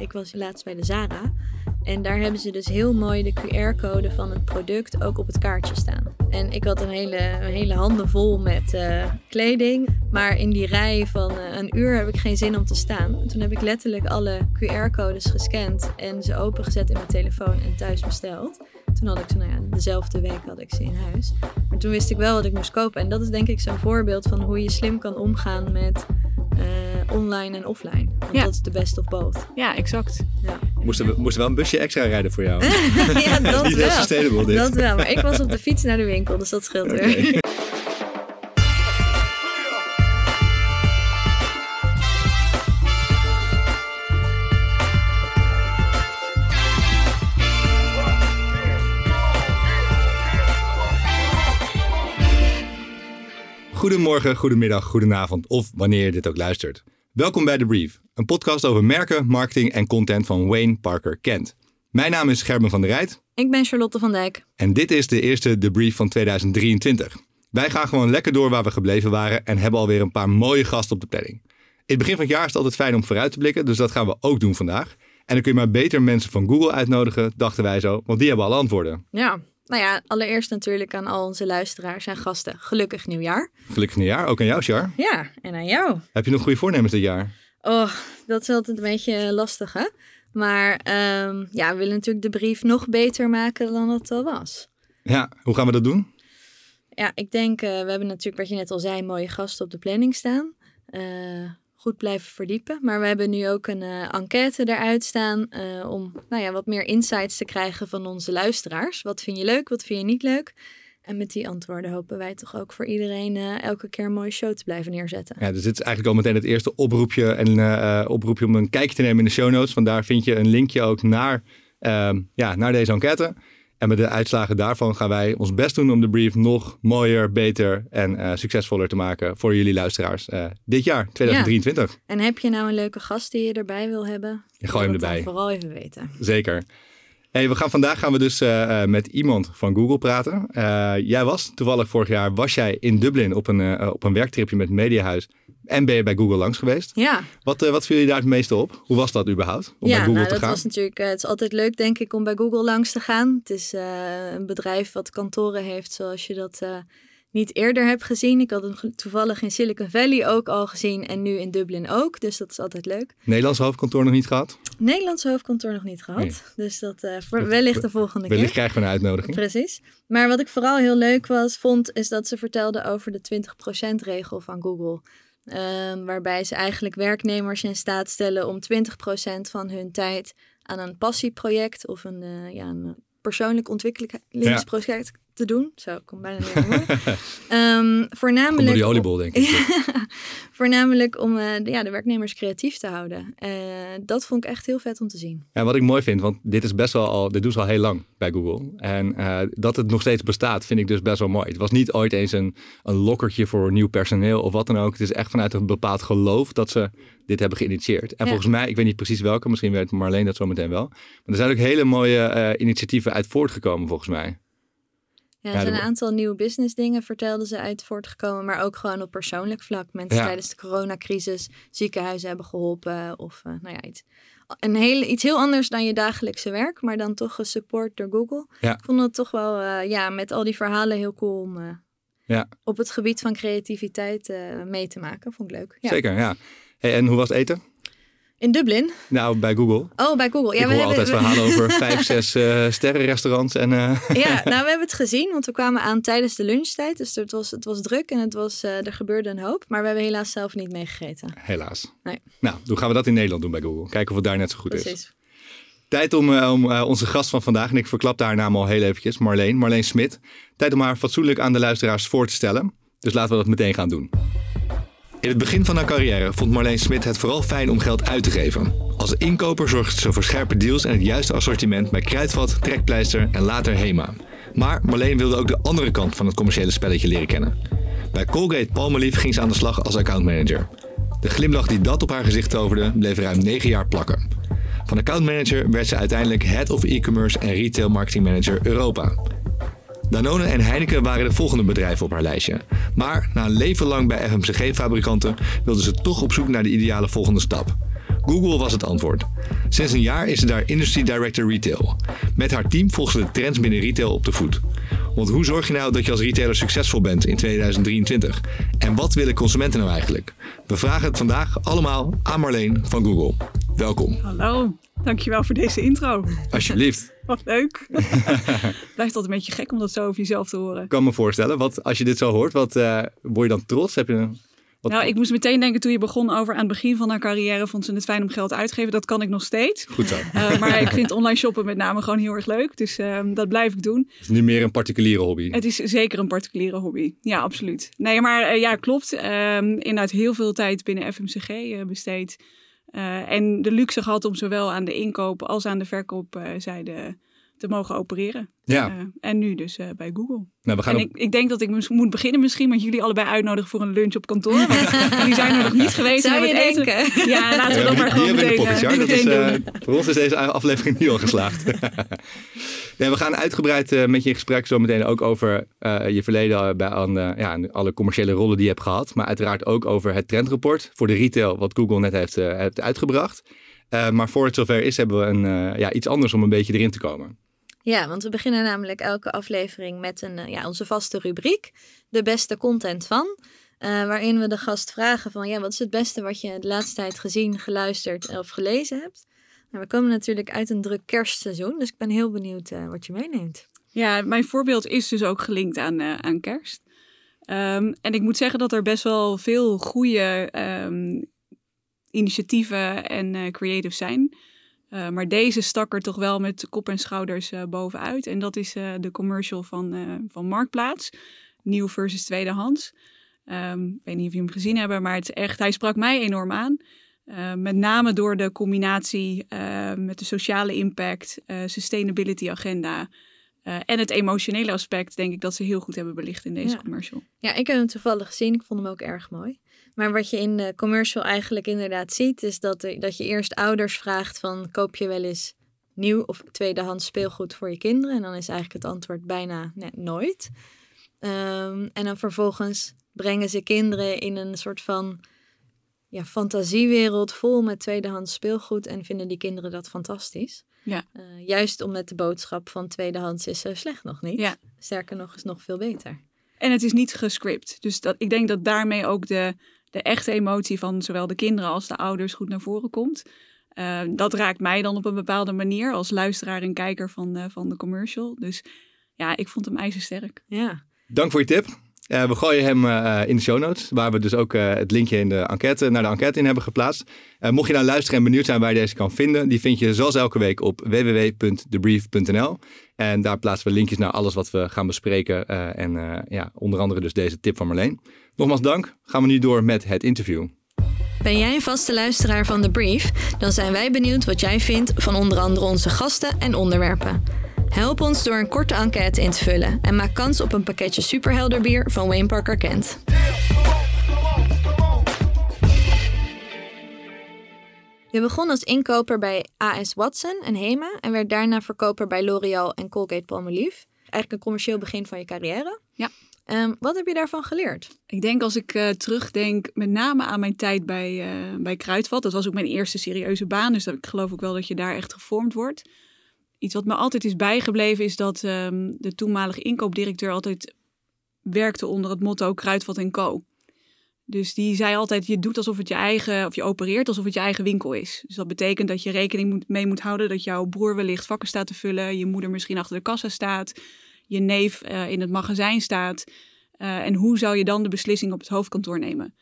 Ik was laatst bij de Zara. En daar hebben ze dus heel mooi de QR-code van het product ook op het kaartje staan. En ik had een hele, hele handen vol met uh, kleding. Maar in die rij van uh, een uur heb ik geen zin om te staan. Toen heb ik letterlijk alle QR-codes gescand en ze opengezet in mijn telefoon en thuis besteld. Toen had ik ze, nou ja, dezelfde week had ik ze in huis. Maar toen wist ik wel wat ik moest kopen. En dat is denk ik zo'n voorbeeld van hoe je slim kan omgaan met uh, online en offline. Want Ja. dat is de best of both. Ja, exact. Ja, Moesten we moesten wel een busje extra rijden voor jou. ja dat Niet heel wel. sustainable dit. Dat wel, maar ik was op de fiets naar de winkel, dus dat scheelt weer. Oké. Goedemorgen, goedemiddag, goedenavond of wanneer je dit ook luistert. Welkom bij The Brief, een podcast over merken, marketing en content van Wayne Parker Kent. Mijn naam is Gerben van der Rijt Ik ben Charlotte van Dijk. en dit is de eerste The Brief van 2023. Wij gaan gewoon lekker door waar we gebleven waren en hebben alweer een paar mooie gasten op de planning. In het begin van het jaar is het altijd fijn om vooruit te blikken, dus dat gaan we ook doen vandaag. En dan kun je maar beter mensen van Google uitnodigen, dachten wij zo, want die hebben alle antwoorden. Ja, nou ja, allereerst natuurlijk aan al onze luisteraars en gasten. Gelukkig nieuwjaar. Gelukkig nieuwjaar, ook aan jou, Char. Ja, en aan jou. Heb je nog goede voornemens dit jaar? Oh, dat is altijd een beetje lastig, hè? Maar ehm, ja, we willen natuurlijk de brief nog beter maken dan het al was. Ja, hoe gaan we dat doen? Ja, ik denk, eh, we hebben natuurlijk, wat je net al zei, mooie gasten op de planning staan. Eh, goed blijven verdiepen. Maar we hebben nu ook een eh, enquête eruit staan eh, om nou ja, wat meer insights te krijgen van onze luisteraars. Wat vind je leuk, wat vind je niet leuk? En met die antwoorden hopen wij toch ook voor iedereen eh, elke keer een mooie show te blijven neerzetten. Ja, dus dit is eigenlijk al meteen het eerste oproepje, en, oproepje om een kijkje te nemen in de show notes. Vandaar vind je een linkje ook naar, ja, naar deze enquête. En met de uitslagen daarvan gaan wij ons best doen om de brief nog mooier, beter en eh, succesvoller te maken voor jullie luisteraars eh, dit jaar, 2023. En heb je nou een leuke gast die je erbij wil hebben? Ja, gooi hem erbij. Vooral even weten. Zeker. Hey, we gaan, vandaag gaan we dus eh, eh, met iemand van Google praten. Eh, jij was toevallig vorig jaar was jij in Dublin op een, op een werktripje met Mediahuis. En ben je bij Google langs geweest. Ja, Wat, wat viel je daar het meeste op? Hoe was dat überhaupt? Om bij ja Google nou, te dat gaan? was natuurlijk. het is altijd leuk, denk ik, om bij Google langs te gaan. Het is een bedrijf wat kantoren heeft zoals je dat niet eerder hebt gezien. Ik had hem toevallig in Silicon Valley ook al gezien en nu in Dublin ook. Dus dat is altijd leuk. Nederlands hoofdkantoor nog niet gehad. Nederlands hoofdkantoor nog niet gehad. Nee. Dus dat eh, wellicht de volgende Wellicht keer. krijgen we een uitnodiging. Precies. Maar wat ik vooral heel leuk was, vond, is dat ze vertelden over de 20% regel van Google. Ehm, waarbij ze eigenlijk werknemers in staat stellen om 20% van hun tijd aan een passieproject of een, eh, ja, een persoonlijk ontwikkelingsproject te doen. Zo, ik kom bijna niet meer woorden. Ehm, Komt voornamelijk, die oliebol, denk ik. voornamelijk om eh, de, ja, de werknemers creatief te houden. Eh, dat vond ik echt heel vet om te zien. Ja, wat ik mooi vind, want dit is best wel al, dit doen ze al heel lang bij Google. En eh, dat het nog steeds bestaat, vind ik dus best wel mooi. Het was niet ooit eens een, een lokkertje voor nieuw personeel of wat dan ook. Het is echt vanuit een bepaald geloof dat ze dit hebben geïnitieerd. En Ja. volgens mij, ik weet niet precies welke, misschien weet Marleen dat zo meteen wel. Maar er zijn ook hele mooie initiatieven uit voortgekomen, volgens mij. Ja, er zijn de- een aantal nieuwe business dingen vertelden ze uit voortgekomen, maar ook gewoon op persoonlijk vlak. Mensen Ja. tijdens de coronacrisis ziekenhuizen hebben geholpen of eh, nou ja, iets, een hele, iets heel anders dan je dagelijkse werk, maar dan toch gesupport door Google. Ja. Ik vond het toch wel, eh, ja, met al die verhalen heel cool om eh, Ja. op het gebied van creativiteit mee te maken. Vond ik leuk. Ja. Zeker, ja. Hey, en hoe was het eten? In Dublin? Nou, bij Google. Oh, bij Google. Ja, ik we hoor hebben, altijd verhalen over vijf, zes eh sterrenrestaurants. En, eh, Ja, nou, we hebben het gezien, want we kwamen aan tijdens de lunchtijd. Dus het was, het was druk en het was, eh, er gebeurde een hoop. Maar we hebben helaas zelf niet meegegeten. helaas. Nee. Nou, hoe gaan we dat in Nederland doen bij Google? Kijken of het daar net zo goed is. Precies. Tijd om, om onze gast van vandaag, en ik verklap haar naam al heel eventjes, Marleen, Marleen Smit. Tijd om haar fatsoenlijk aan de luisteraars voor te stellen. Dus laten we dat meteen gaan doen. In het begin van haar carrière vond Marleen Smit het vooral fijn om geld uit te geven. Als inkoper zorgde ze voor scherpe deals en het juiste assortiment bij Kruidvat, Trekpleister en later Hema. Maar Marleen wilde ook de andere kant van het commerciële spelletje leren kennen. Bij Colgate Palmolive ging ze aan de slag als accountmanager. De glimlach die dat op haar gezicht toverde, bleef ruim 9 jaar plakken. Van accountmanager werd ze uiteindelijk Head of E-commerce en Retail Marketing Manager Europa. Danone en Heineken waren de volgende bedrijven op haar lijstje. Maar na een leven lang bij FMCG-fabrikanten wilde ze toch op zoek naar de ideale volgende stap. Google was het antwoord. Sinds een jaar is ze daar Industry Director Retail. Met haar team volgt ze de trends binnen retail op de voet. Want hoe zorg je nou dat je als retailer succesvol bent in 2023? En wat willen consumenten nou eigenlijk? We vragen het vandaag allemaal aan Marleen van Google. Welkom. Hallo, dankjewel voor deze intro. Alsjeblieft. Wat leuk. Blijft altijd een beetje gek om dat zo over jezelf te horen. Ik kan me voorstellen, wat, als je dit zo hoort, wat, uh, word je dan trots? Heb je een, wat... Nou, ik moest meteen denken toen je begon over aan het begin van haar carrière vond ze het fijn om geld uit te geven. Dat kan ik nog steeds. Goed zo. Uh, maar ik vind online shoppen met name gewoon heel erg leuk. Dus uh, dat blijf ik doen. Het is nu meer een particuliere hobby. Het is zeker een particuliere hobby. Ja, absoluut. Nee, maar ja, klopt. inderdaad heel veel tijd binnen FMCG besteed. Uh, en de luxe gehad om zowel aan de inkoop als aan de verkoopzijde te mogen opereren. Ja. Uh, en nu dus uh, bij Google. Nou, we gaan en op... ik, ik, denk dat ik moet beginnen misschien met jullie allebei uitnodigen voor een lunch op kantoor. Want jullie zijn er nog niet geweest. Zou je eten. denken? Ja, laten we Ja, dat maar gewoon hier hebben we meteen, de pockets, ja. Dat is, uh, doen. voor ons is deze aflevering nu al geslaagd. nee, we gaan uitgebreid uh, met je in gesprek zo meteen ook over uh, je verleden bij aan, uh, ja, alle commerciële rollen die je hebt gehad. Maar uiteraard ook over het trendrapport voor de retail wat Google net heeft, uh, heeft uitgebracht. Uh, maar voor het zover is, hebben we een, uh, ja, iets anders om een beetje erin te komen. Ja, want we beginnen namelijk elke aflevering met een, uh, ja, onze vaste rubriek, de beste content van. Uh, waarin we de gast vragen van, ja, wat is het beste wat je de laatste tijd gezien, geluisterd of gelezen hebt? Nou, we komen natuurlijk uit een druk kerstseizoen, dus ik ben heel benieuwd uh, wat je meeneemt. Ja, mijn voorbeeld is dus ook gelinkt aan, aan kerst. Um, en ik moet zeggen dat er best wel veel goede um, initiatieven en creatives zijn. Uh, maar deze stak er toch wel met kop en schouders uh, bovenuit. En dat is uh, de commercial van, van Marktplaats. Nieuw versus tweedehands. Um, ik weet niet of jullie hem gezien hebben, maar het is echt, hij sprak mij enorm aan. met name door de combinatie met de sociale impact, sustainability agenda. en het emotionele aspect, denk ik dat ze heel goed hebben belicht in deze Ja. commercial. Ja, ik heb hem toevallig gezien, ik vond hem ook erg mooi. Maar wat je in de commercial eigenlijk inderdaad ziet, is dat, er, dat je eerst ouders vraagt van koop je wel eens nieuw of tweedehands speelgoed voor je kinderen? En dan is eigenlijk het antwoord bijna nee, nooit. Um, en dan vervolgens brengen ze kinderen in een soort van ja, fantasiewereld vol met tweedehands speelgoed en vinden die kinderen dat fantastisch. Ja. Uh, juist omdat de boodschap van tweedehands is zo slecht nog niet. Ja. Sterker nog, is nog veel beter. En het is niet gescript. Dus dat, ik denk dat daarmee ook de, de echte emotie van zowel de kinderen als de ouders goed naar voren komt. Uh, dat raakt mij dan op een bepaalde manier als luisteraar en kijker van, uh, van de commercial. Dus ja, ik vond hem ijzersterk. Ja. Dank voor je tip. Uh, we gooien hem uh, in de show notes, waar we dus ook uh, het linkje in de enquête, naar de enquête in hebben geplaatst. mocht je nou luisteren en benieuwd zijn waar je deze kan vinden, die vind je zoals elke week op www.debrief.nl. En daar plaatsen we linkjes naar alles wat we gaan bespreken en ja, onder andere dus deze tip van Marleen. Nogmaals dank. Gaan we nu door met het interview. Ben jij een vaste luisteraar van The Brief? Dan zijn wij benieuwd wat jij vindt van onder andere onze gasten en onderwerpen. Help ons door een korte enquête in te vullen en maak kans op een pakketje superhelder bier van Wayne Parker Kent. Je begon als inkoper bij AS Watson en Hema en werd daarna verkoper bij L'Oreal en Colgate Palmolive. Eigenlijk een commercieel begin van je carrière. Ja. Um, wat heb je daarvan geleerd? Ik denk als ik uh, terugdenk met name aan mijn tijd bij, uh, bij Kruidvat. Dat was ook mijn eerste serieuze baan, dus dat, ik geloof ook wel dat je daar echt gevormd wordt. Iets wat me altijd is bijgebleven is dat um, de toenmalige inkoopdirecteur altijd werkte onder het motto Kruidvat en Co. Dus die zei altijd, je doet alsof het je eigen, of je opereert alsof het je eigen winkel is. Dus dat betekent dat je rekening moet, mee moet houden dat jouw broer wellicht vakken staat te vullen, je moeder misschien achter de kassa staat, je neef uh, in het magazijn staat. Uh, en hoe zou je dan de beslissing op het hoofdkantoor nemen?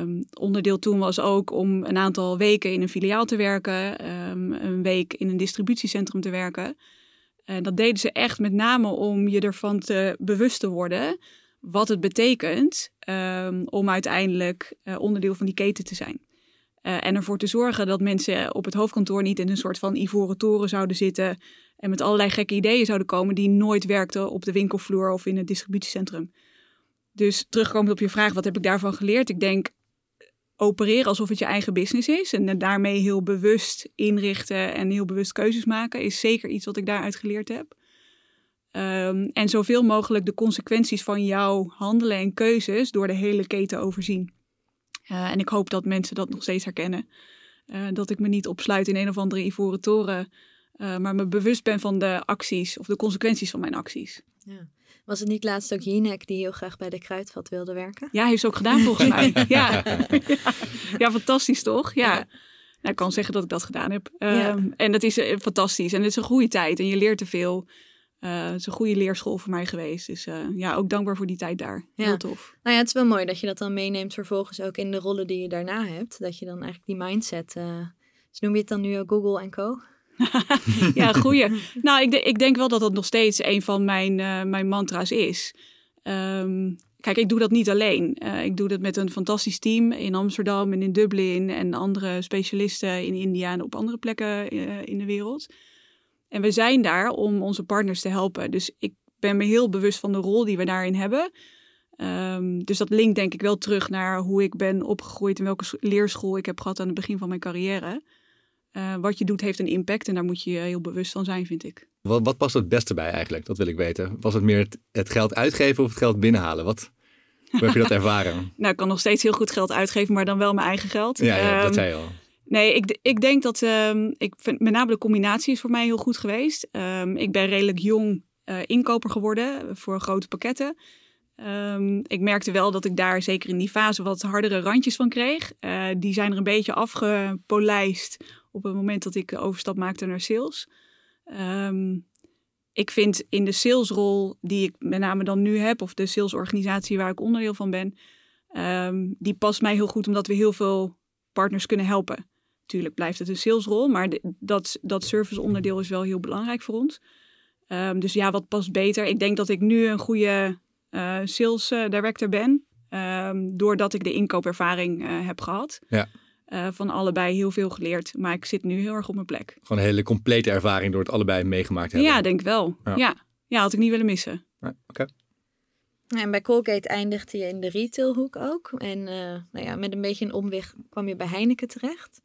Um, onderdeel toen was ook om een aantal weken in een filiaal te werken, um, een week in een distributiecentrum te werken. En dat deden ze echt met name om je ervan te bewust te worden wat het betekent um, om uiteindelijk uh, onderdeel van die keten te zijn. En ervoor te zorgen dat mensen op het hoofdkantoor niet in een soort van ivoren toren zouden zitten en met allerlei gekke ideeën zouden komen die nooit werkten op de winkelvloer of in het distributiecentrum. Dus terugkomend op je vraag, wat heb ik daarvan geleerd? Ik denk, opereren alsof het je eigen business is en daarmee heel bewust inrichten en heel bewust keuzes maken, is zeker iets wat ik daaruit geleerd heb. Um, en zoveel mogelijk de consequenties van jouw handelen en keuzes door de hele keten overzien. Uh, en ik hoop dat mensen dat nog steeds herkennen. Uh, dat ik me niet opsluit in een of andere ivoren toren. Uh, maar me bewust ben van de acties of de consequenties van mijn acties. Ja. Was het niet laatst ook Jinek die heel graag bij de kruidvat wilde werken? Ja, heeft ze ook gedaan volgens mij. Ja. ja. fantastisch toch? Ja. ja. Nou, ik kan zeggen dat ik dat gedaan heb. Um, en dat is uh, fantastisch. En het is een goede tijd en je leert te veel. Uh, het is een goede leerschool voor mij geweest. Dus uh, ja, ook dankbaar voor die tijd daar. Heel tof. Nou ja, het is wel mooi dat je dat dan meeneemt vervolgens ook in de rollen die je daarna hebt. Dat je dan eigenlijk die mindset, dus noem je het dan nu ook Google en Co? ja, goeie. nou, ik, ik, denk wel dat dat nog steeds een van mijn, uh, mijn mantra's is. Um, kijk, ik doe dat niet alleen. Uh, ik doe dat met een fantastisch team in Amsterdam en in Dublin en andere specialisten in India en op andere plekken uh, in de wereld. En we zijn daar om onze partners te helpen. Dus ik ben me heel bewust van de rol die we daarin hebben. Um, dus dat linkt denk ik wel terug naar hoe ik ben opgegroeid en welke leerschool ik heb gehad aan het begin van mijn carrière. Uh, wat je doet heeft een impact en daar moet je heel bewust van zijn, vind ik. Wat, wat past het beste bij eigenlijk? Dat wil ik weten. Was het meer het, het geld uitgeven of het geld binnenhalen? Wat, hoe heb je dat ervaren? nou, ik kan nog steeds heel goed geld uitgeven, maar dan wel mijn eigen geld. Ja, ja um, dat zei je al. Nee, ik, ik denk dat um, ik vind, met name de combinatie is voor mij heel goed geweest. Um, ik ben redelijk jong uh, inkoper geworden voor grote pakketten. Um, ik merkte wel dat ik daar zeker in die fase wat hardere randjes van kreeg. Uh, die zijn er een beetje afgepolijst op het moment dat ik de overstap maakte naar sales. Um, ik vind in de salesrol die ik met name dan nu heb, of de salesorganisatie waar ik onderdeel van ben, um, die past mij heel goed omdat we heel veel partners kunnen helpen. Tuurlijk blijft het een salesrol, maar de, dat, dat serviceonderdeel is wel heel belangrijk voor ons. Um, dus ja, wat past beter? Ik denk dat ik nu een goede uh, sales uh, director ben, doordat ik de inkoopervaring uh, heb gehad. Ja. Uh, van allebei heel veel geleerd. Maar ik zit nu heel erg op mijn plek. Gewoon een hele complete ervaring door het allebei meegemaakt te hebben. Ja, denk wel. Ja, ja. ja had ik niet willen missen. Ja, Oké. Okay. En bij Colgate eindigde je in de retailhoek ook. En uh, nou ja, met een beetje een omweg kwam je bij Heineken terecht.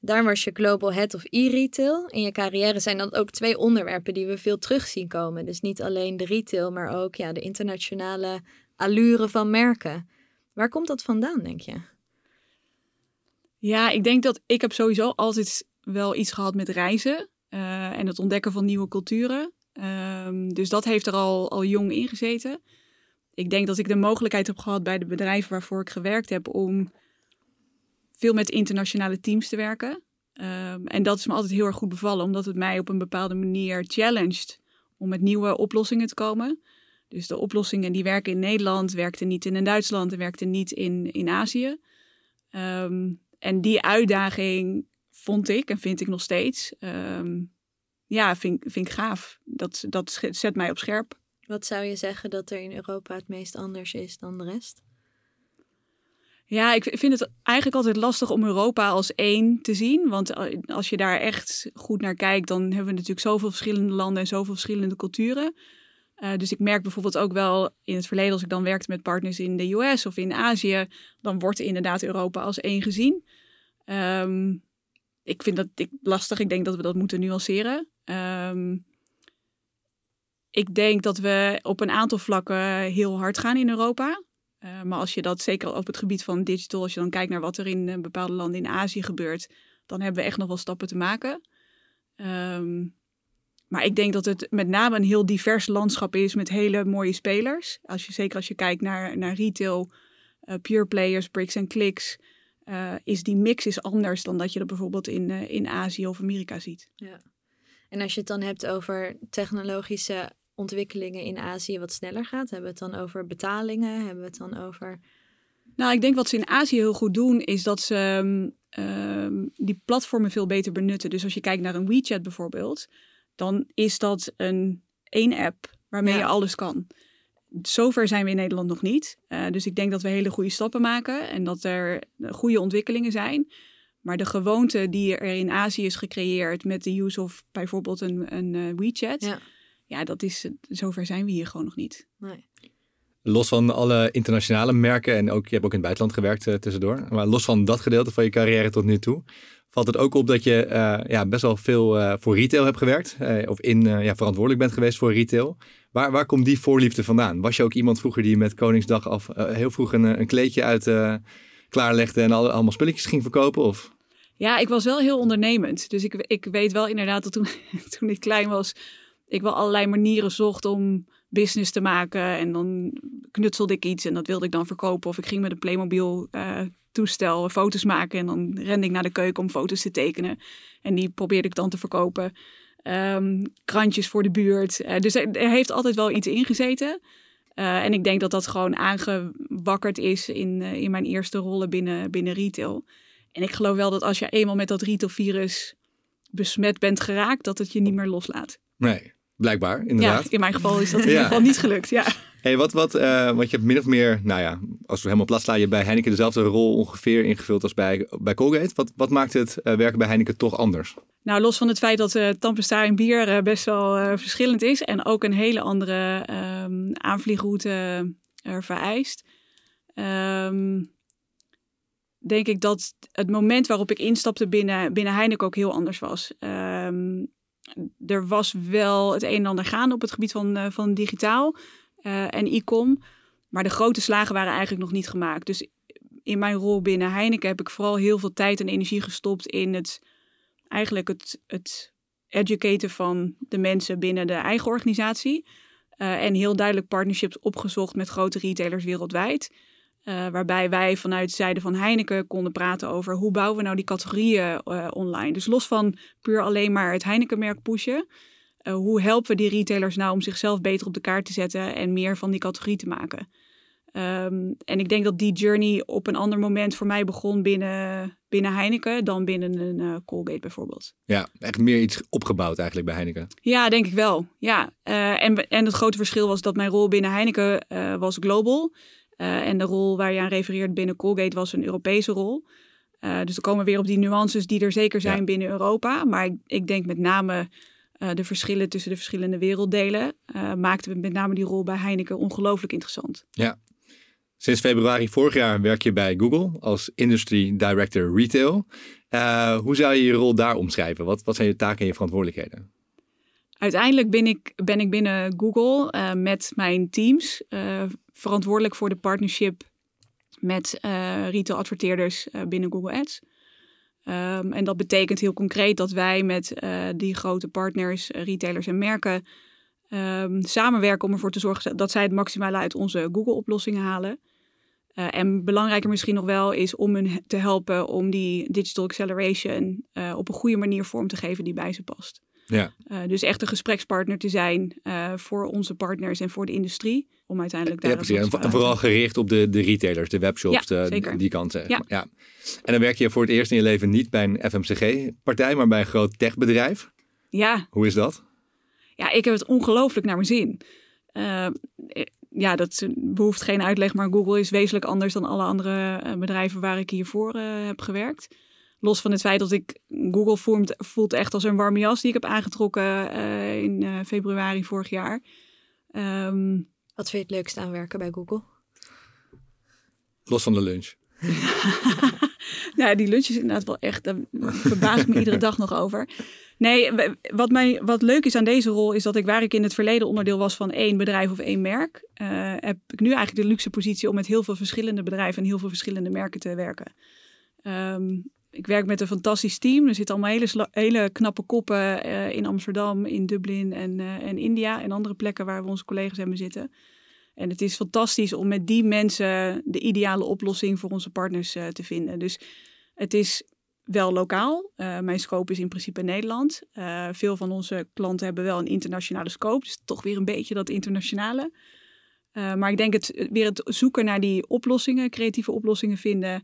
Daar was je Global Head of e-retail. In je carrière zijn dat ook twee onderwerpen die we veel terug zien komen. Dus niet alleen de retail, maar ook ja, de internationale allure van merken. Waar komt dat vandaan, denk je? Ja, ik denk dat ik heb sowieso altijd wel iets gehad met reizen uh, en het ontdekken van nieuwe culturen. Um, dus dat heeft er al, al jong in gezeten. Ik denk dat ik de mogelijkheid heb gehad bij de bedrijven waarvoor ik gewerkt heb om veel met internationale teams te werken. Um, en dat is me altijd heel erg goed bevallen, omdat het mij op een bepaalde manier challenged om met nieuwe oplossingen te komen. Dus de oplossingen die werken in Nederland, werkten niet in Duitsland en werkten niet in, in Azië. Um, en die uitdaging vond ik en vind ik nog steeds. Um, ja, vind, vind ik gaaf. Dat, dat zet mij op scherp. Wat zou je zeggen dat er in Europa het meest anders is dan de rest? Ja, ik vind het eigenlijk altijd lastig om Europa als één te zien. Want als je daar echt goed naar kijkt, dan hebben we natuurlijk zoveel verschillende landen en zoveel verschillende culturen. Uh, dus ik merk bijvoorbeeld ook wel in het verleden, als ik dan werkte met partners in de US of in Azië, dan wordt inderdaad Europa als één gezien. Um, ik vind dat lastig. Ik denk dat we dat moeten nuanceren. Um, ik denk dat we op een aantal vlakken heel hard gaan in Europa. Uh, maar als je dat zeker op het gebied van digital, als je dan kijkt naar wat er in uh, bepaalde landen in Azië gebeurt, dan hebben we echt nog wel stappen te maken. Um, maar ik denk dat het met name een heel divers landschap is met hele mooie spelers. Als je, zeker als je kijkt naar, naar retail, uh, pure players, bricks en clicks, uh, is die mix is anders dan dat je dat bijvoorbeeld in, uh, in Azië of Amerika ziet. Ja. En als je het dan hebt over technologische ontwikkelingen in Azië wat sneller gaat, hebben we het dan over betalingen? Hebben we het dan over. Nou, ik denk wat ze in Azië heel goed doen, is dat ze um, die platformen veel beter benutten. Dus als je kijkt naar een WeChat bijvoorbeeld, dan is dat een één app waarmee je alles kan. Zover zijn we in Nederland nog niet. Uh, dus ik denk dat we hele goede stappen maken en dat er goede ontwikkelingen zijn. Maar de gewoonte die er in Azië is gecreëerd met de use of bijvoorbeeld een, een uh, WeChat, ja. ja, dat is, zover zijn we hier gewoon nog niet. Nee. Los van alle internationale merken en ook, je hebt ook in het buitenland gewerkt uh, tussendoor. Maar los van dat gedeelte van je carrière tot nu toe, valt het ook op dat je uh, ja, best wel veel uh, voor retail hebt gewerkt. Uh, of in, ja, verantwoordelijk bent geweest voor retail. Waar, waar komt die voorliefde vandaan? Was je ook iemand vroeger die met Koningsdag af heel vroeg een, een kleedje uit klaarlegde en al, allemaal spulletjes ging verkopen? Of? Ja, ik was wel heel ondernemend. Dus ik, ik weet wel inderdaad dat toen, toen ik klein was, ik wel allerlei manieren zocht om business te maken. En dan knutselde ik iets en dat wilde ik dan verkopen. Of ik ging met een Playmobil uh, toestel foto's maken. En dan rende ik naar de keuken om foto's te tekenen. En die probeerde ik dan te verkopen. Um, krantjes voor de buurt. Uh, dus er, heeft altijd wel iets ingezeten. Uh, en ik denk dat dat gewoon aangewakkerd is in, in mijn eerste rollen binnen, binnen retail. En ik geloof wel dat als je eenmaal met dat retailvirus besmet bent geraakt, dat het je niet meer loslaat. Nee, blijkbaar, inderdaad. Ja, in mijn geval is dat in ieder geval niet gelukt, ja. Hey, wat, wat, uh, want je hebt min of meer, nou ja, als we helemaal plat slaan, je bij Heineken dezelfde rol ongeveer ingevuld als bij, bij Colgate. Wat, wat maakt het uh, werken bij Heineken toch anders? Nou, los van het feit dat uh, tandpasta en bier best wel verschillend is en ook een hele andere um, aanvliegroute vereist. Um, denk ik dat het moment waarop ik instapte binnen, binnen Heineken ook heel anders was. Um, er was wel het een en ander gaande op het gebied van, uh, van digitaal uh, en e-com. Maar de grote slagen waren eigenlijk nog niet gemaakt. Dus in mijn rol binnen Heineken heb ik vooral heel veel tijd en energie gestopt in het eigenlijk het, het educaten van de mensen binnen de eigen organisatie. Uh, en heel duidelijk partnerships opgezocht met grote retailers wereldwijd. Uh, waarbij wij vanuit de zijde van Heineken konden praten over hoe bouwen we nou die categorieën uh, online. Dus los van puur alleen maar het Heineken-merk pushen. Uh, hoe helpen we die retailers nou om zichzelf beter op de kaart te zetten en meer van die categorie te maken? Um, en ik denk dat die journey op een ander moment voor mij begon binnen, binnen Heineken dan binnen een Colgate bijvoorbeeld. Ja, echt meer iets opgebouwd eigenlijk bij Heineken. Ja, denk ik wel. Ja, en, en het grote verschil was dat mijn rol binnen Heineken was global uh, en de rol waar je aan refereert binnen Colgate was een Europese rol. Uh, dus dan komen we weer op die nuances die er zeker zijn ja. binnen Europa. Maar ik, ik denk met name uh, de verschillen tussen de verschillende werelddelen maakten we met name die rol bij Heineken ongelooflijk interessant. Ja. Sinds februari vorig jaar werk je bij Google als Industry Director Retail. hoe zou je je rol daar omschrijven? Wat, wat zijn je taken en je verantwoordelijkheden? Uiteindelijk ben ik, ben ik binnen Google uh, met mijn teams uh, verantwoordelijk voor de partnership met uh, retail adverteerders binnen Google Ads. Um, en dat betekent heel concreet dat wij met die grote partners, retailers en merken um, samenwerken om ervoor te zorgen dat zij het maximale uit onze Google-oplossingen halen. en belangrijker misschien nog wel is om hen te helpen om die digital acceleration op een goede manier vorm te geven die bij ze past. Ja. Uh, dus echt een gesprekspartner te zijn uh, voor onze partners en voor de industrie. Om uiteindelijk daar ja, precies. En, en vooral gericht op de, de retailers, de webshops, ja, de, die kant. Zeg ja. ja. En dan werk je voor het eerst in je leven niet bij een FMCG-partij, maar bij een groot techbedrijf. Ja. Hoe is dat? Ja, ik heb het ongelooflijk naar mijn zin. Uh, ja, dat behoeft geen uitleg, maar Google is wezenlijk anders dan alle andere bedrijven waar ik hiervoor heb gewerkt los van het feit dat ik Google voelt, voelt echt als een warme jas die ik heb aangetrokken uh, in uh, februari vorig jaar. Um, Wat vind je het leukste aan werken bij Google? Los van de lunch. nou, die lunch is inderdaad wel echt, daar verbaas ik me iedere dag nog over. Nee, wat, mij, wat leuk is aan deze rol is dat ik waar ik in het verleden onderdeel was van één bedrijf of één merk, uh, heb ik nu eigenlijk de luxe positie om met heel veel verschillende bedrijven en heel veel verschillende merken te werken. Um, ik werk met een fantastisch team. Er zitten allemaal hele, hele knappe koppen uh, in Amsterdam, in Dublin en, uh, en India en andere plekken waar we onze collega's hebben zitten. En het is fantastisch om met die mensen de ideale oplossing voor onze partners uh, te vinden. Dus het is wel lokaal. mijn scope is in principe Nederland. veel van onze klanten hebben wel een internationale scope. Dus toch weer een beetje dat internationale. maar ik denk het weer het zoeken naar die oplossingen, creatieve oplossingen vinden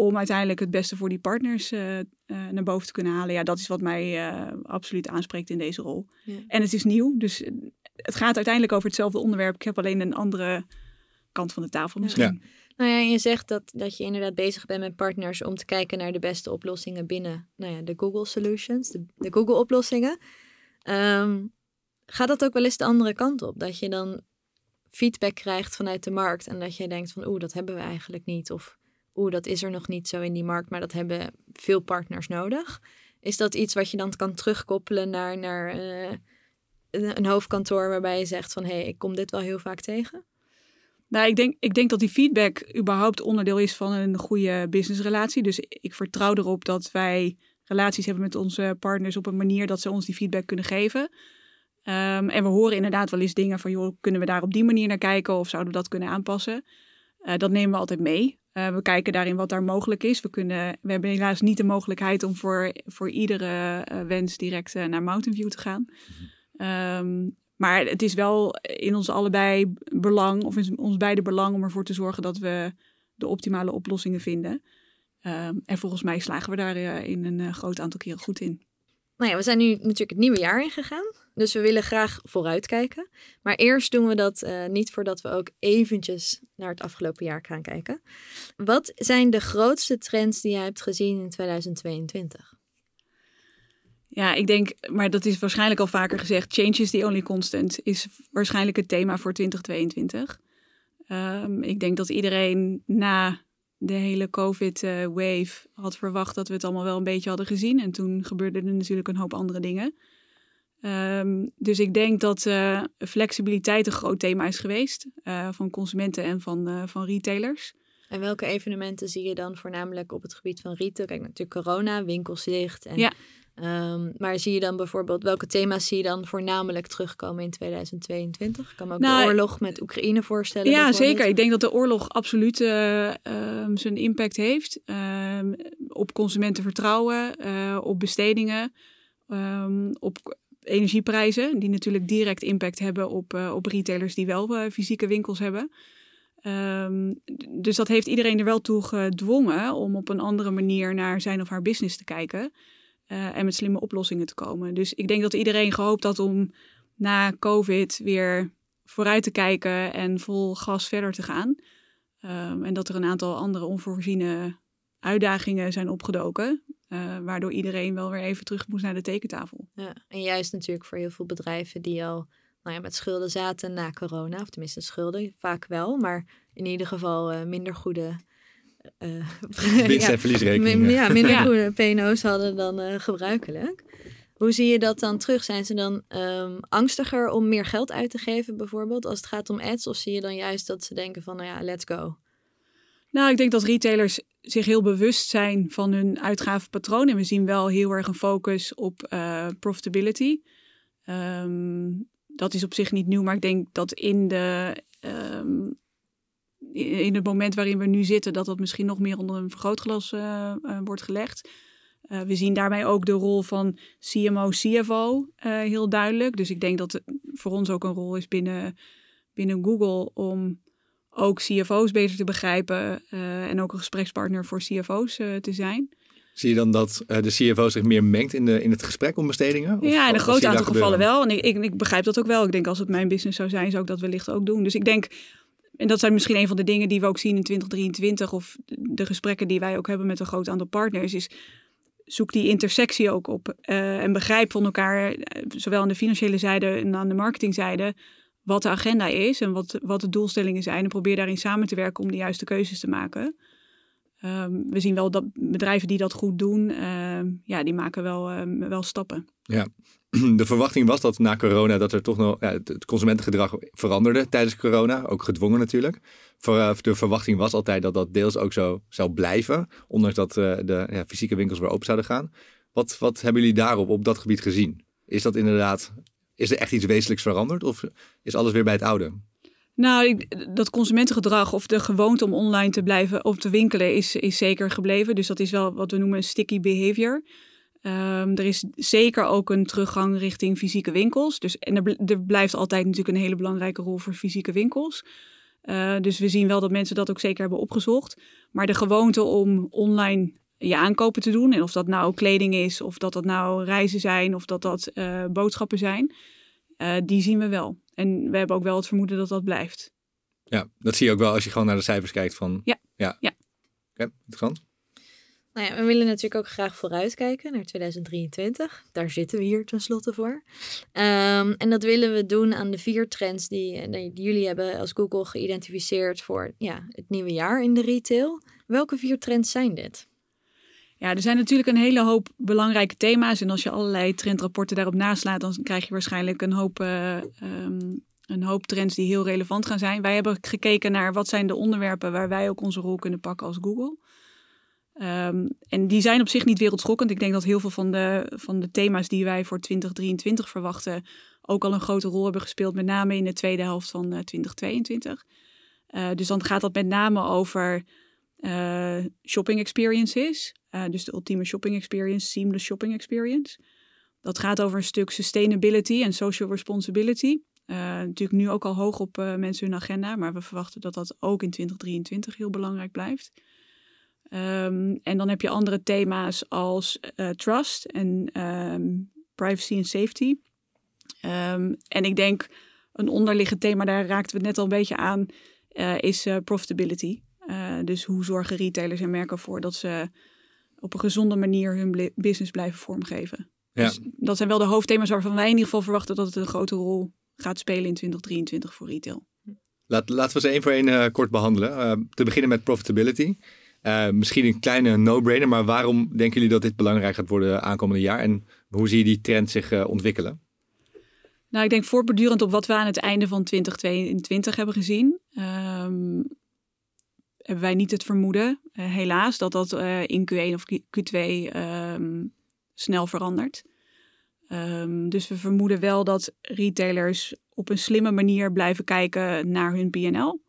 om uiteindelijk het beste voor die partners uh, uh, naar boven te kunnen halen. Ja, dat is wat mij uh, absoluut aanspreekt in deze rol. Ja. En het is nieuw, dus het gaat uiteindelijk over hetzelfde onderwerp. Ik heb alleen een andere kant van de tafel misschien. Ja. Nou ja, je zegt dat, dat je inderdaad bezig bent met partners om te kijken naar de beste oplossingen binnen nou ja, de Google Solutions, de, de Google oplossingen. Um, gaat dat ook wel eens de andere kant op? Dat je dan feedback krijgt vanuit de markt en dat je denkt van oeh, dat hebben we eigenlijk niet. Of oeh, dat is er nog niet zo in die markt, maar dat hebben veel partners nodig. Is dat iets wat je dan kan terugkoppelen naar, naar uh, een hoofdkantoor waarbij je zegt van hé, hey, ik kom dit wel heel vaak tegen? Nou, ik denk, ik denk dat die feedback überhaupt onderdeel is van een goede businessrelatie. Dus ik vertrouw erop dat wij relaties hebben met onze partners op een manier dat ze ons die feedback kunnen geven. Ehm, en we horen inderdaad wel eens dingen van, joh, kunnen we daar op die manier naar kijken of zouden we dat kunnen aanpassen? Uh, dat nemen we altijd mee. Uh, we kijken daarin wat daar mogelijk is. We, kunnen, we hebben helaas niet de mogelijkheid om voor, voor iedere uh, wens direct naar Mountain View te gaan. Um, maar het is wel in ons allebei belang, of in ons beide belang, om ervoor te zorgen dat we de optimale oplossingen vinden. Um, en volgens mij slagen we daar in een groot aantal keren goed in. Nou ja, we zijn nu natuurlijk het nieuwe jaar ingegaan. Dus we willen graag vooruitkijken. Maar eerst doen we dat uh, niet voordat we ook eventjes naar het afgelopen jaar gaan kijken. Wat zijn de grootste trends die jij hebt gezien in 2022? Ja, ik denk, maar dat is waarschijnlijk al vaker gezegd, change is the only constant, is waarschijnlijk het thema voor 2022. Um, ik denk dat iedereen na de hele COVID-wave had verwacht dat we het allemaal wel een beetje hadden gezien. En toen gebeurden er natuurlijk een hoop andere dingen. Um, dus ik denk dat uh, flexibiliteit een groot thema is geweest uh, van consumenten en van, uh, van retailers. En welke evenementen zie je dan voornamelijk op het gebied van retail? Kijk, natuurlijk corona, winkels dicht. En, ja. um, maar zie je dan bijvoorbeeld, welke thema's zie je dan voornamelijk terugkomen in 2022? Ik kan me ook nou, de oorlog met Oekraïne voorstellen. Ja, zeker. Ik denk dat de oorlog absoluut um, zijn impact heeft op consumentenvertrouwen, op bestedingen, op energieprijzen, die natuurlijk direct impact hebben op, uh, op retailers die wel uh, fysieke winkels hebben. Um, dus dat heeft iedereen er wel toe gedwongen om op een andere manier naar zijn of haar business te kijken uh, en met slimme oplossingen te komen. Dus ik denk dat iedereen gehoopt had om na COVID weer vooruit te kijken en vol gas verder te gaan. Um, en dat er een aantal andere onvoorziene uitdagingen zijn opgedoken. Uh, waardoor iedereen wel weer even terug moest naar de tekentafel. Ja, en juist natuurlijk voor heel veel bedrijven die al nou ja, met schulden zaten na corona, of tenminste schulden, vaak wel, maar in ieder geval uh, minder goede. Uh, Winst- en verliesrekeningen. Ja, minder ja. goede PNO's hadden dan gebruikelijk. Hoe zie je dat dan terug? Zijn ze dan um, angstiger om meer geld uit te geven, bijvoorbeeld, als het gaat om ads? Of zie je dan juist dat ze denken van, nou ja, let's go? Nou, ik denk dat retailers zich heel bewust zijn van hun uitgavenpatroon. En we zien wel heel erg een focus op uh, profitability. Um, dat is op zich niet nieuw, maar ik denk dat in, de, um, in het moment waarin we nu zitten, dat dat misschien nog meer onder een vergrootglas uh, uh, wordt gelegd. we zien daarbij ook de rol van CMO, CFO heel duidelijk. Dus ik denk dat het voor ons ook een rol is binnen, binnen Google om ook CFO's beter te begrijpen uh, en ook een gesprekspartner voor CFO's uh, te zijn. Zie je dan dat uh, de CFO zich meer mengt in, de, in het gesprek om bestedingen? Of, ja, in een groot aantal gevallen wel. En ik, ik, ik, begrijp dat ook wel. Ik denk als het mijn business zou zijn, zou ik dat wellicht ook doen. Dus ik denk, en dat zijn misschien een van de dingen die we ook zien in 2023 of de gesprekken die wij ook hebben met een groot aantal partners, is zoek die intersectie ook op en begrijp van elkaar, zowel aan de financiële zijde en aan de marketingzijde, wat de agenda is en wat, wat de doelstellingen zijn. En probeer daarin samen te werken om de juiste keuzes te maken. Um, we zien wel dat bedrijven die dat goed doen, uh, ja, die maken wel, uh, wel stappen. Ja, de verwachting was dat na corona dat er toch nog ja, het consumentengedrag veranderde tijdens corona, ook gedwongen natuurlijk. Uh, de verwachting was altijd dat dat deels ook zo zou blijven, ondanks dat eh, de ja, fysieke winkels weer open zouden gaan. Wat, wat hebben jullie daarop op dat gebied gezien? Is dat inderdaad is er echt iets wezenlijks veranderd of is alles weer bij het oude? Nou, dat consumentengedrag of de gewoonte om online te blijven of te winkelen is, is zeker gebleven. Dus dat is wel wat we noemen sticky behavior. Um, er is zeker ook een teruggang richting fysieke winkels. Dus, en er, er blijft altijd natuurlijk een hele belangrijke rol voor fysieke winkels. Uh, dus we zien wel dat mensen dat ook zeker hebben opgezocht. Maar de gewoonte om online je aankopen te doen. En of dat nou kleding is, of dat dat nou reizen zijn, of dat dat uh, boodschappen zijn. Uh, die zien we wel. En we hebben ook wel het vermoeden dat dat blijft. Ja, dat zie je ook wel als je gewoon naar de cijfers kijkt van... Ja. Ja. ja. Oké, okay, interessant. Nou ja, we willen natuurlijk ook graag vooruitkijken naar 2023. Daar zitten we hier tenslotte voor. Um, en dat willen we doen aan de vier trends die, die jullie hebben als Google geïdentificeerd voor ja, het nieuwe jaar in de retail. Welke vier trends zijn dit? Ja, er zijn natuurlijk een hele hoop belangrijke thema's. En als je allerlei trendrapporten daarop naslaat, dan krijg je waarschijnlijk een hoop uh, um, een hoop trends die heel relevant gaan zijn. Wij hebben gekeken naar wat zijn de onderwerpen waar wij ook onze rol kunnen pakken als Google. Ehm, en die zijn op zich niet wereldschokkend. Ik denk dat heel veel van de, van de thema's die wij voor 2023 verwachten ook al een grote rol hebben gespeeld, met name in de tweede helft van 2022. Uh, dus dan gaat dat met name over shopping experiences. Uh, dus de ultieme shopping experience, seamless shopping experience. Dat gaat over een stuk sustainability en social responsibility. Uh, natuurlijk nu ook al hoog op mensen hun agenda, maar we verwachten dat dat ook in 2023 heel belangrijk blijft. Um, en dan heb je andere thema's als trust en um, privacy en safety. Um, en ik denk een onderliggend thema, daar raakten we het net al een beetje aan, is profitability. Dus hoe zorgen retailers en merken ervoor dat ze op een gezonde manier hun business blijven vormgeven. Ja. Dus dat zijn wel de hoofdthema's waarvan wij in ieder geval verwachten dat het een grote rol gaat spelen in 2023 voor retail. Laat, laten we ze één voor één uh, kort behandelen. Uh, te beginnen met profitability. misschien een kleine no-brainer, maar waarom denken jullie dat dit belangrijk gaat worden aankomende jaar? En hoe zie je die trend zich ontwikkelen? Nou, ik denk voortbordurend op wat we aan het einde van 2022 hebben gezien. Um, hebben wij niet het vermoeden, uh, helaas, dat dat uh, in Q1 of Q2 um, ehm, snel verandert. Um, dus we vermoeden wel dat retailers op een slimme manier blijven kijken naar hun PNL.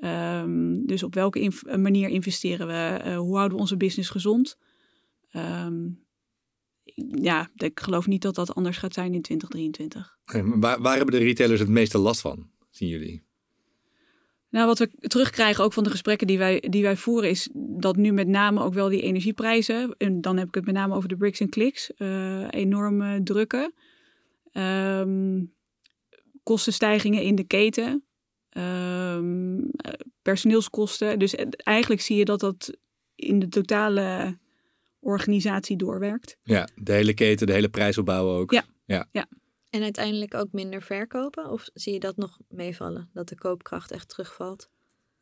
Um, dus op welke inv manier investeren we? Hoe houden we onze business gezond? ja, ik geloof niet dat dat anders gaat zijn in 2023. waar, waar hebben de retailers het meeste last van, zien jullie? Nou, wat we terugkrijgen ook van de gesprekken die wij, die wij voeren, is dat nu met name ook wel die energieprijzen, en dan heb ik het met name over de bricks en clicks, uh, enorm drukken. Um, kostenstijgingen in de keten, um, personeelskosten. Dus eigenlijk zie je dat dat in de totale organisatie doorwerkt. Ja, de hele keten, de hele prijsopbouw ook. Ja, ja. ja. En uiteindelijk ook minder verkopen? Of zie je dat nog meevallen, dat de koopkracht echt terugvalt?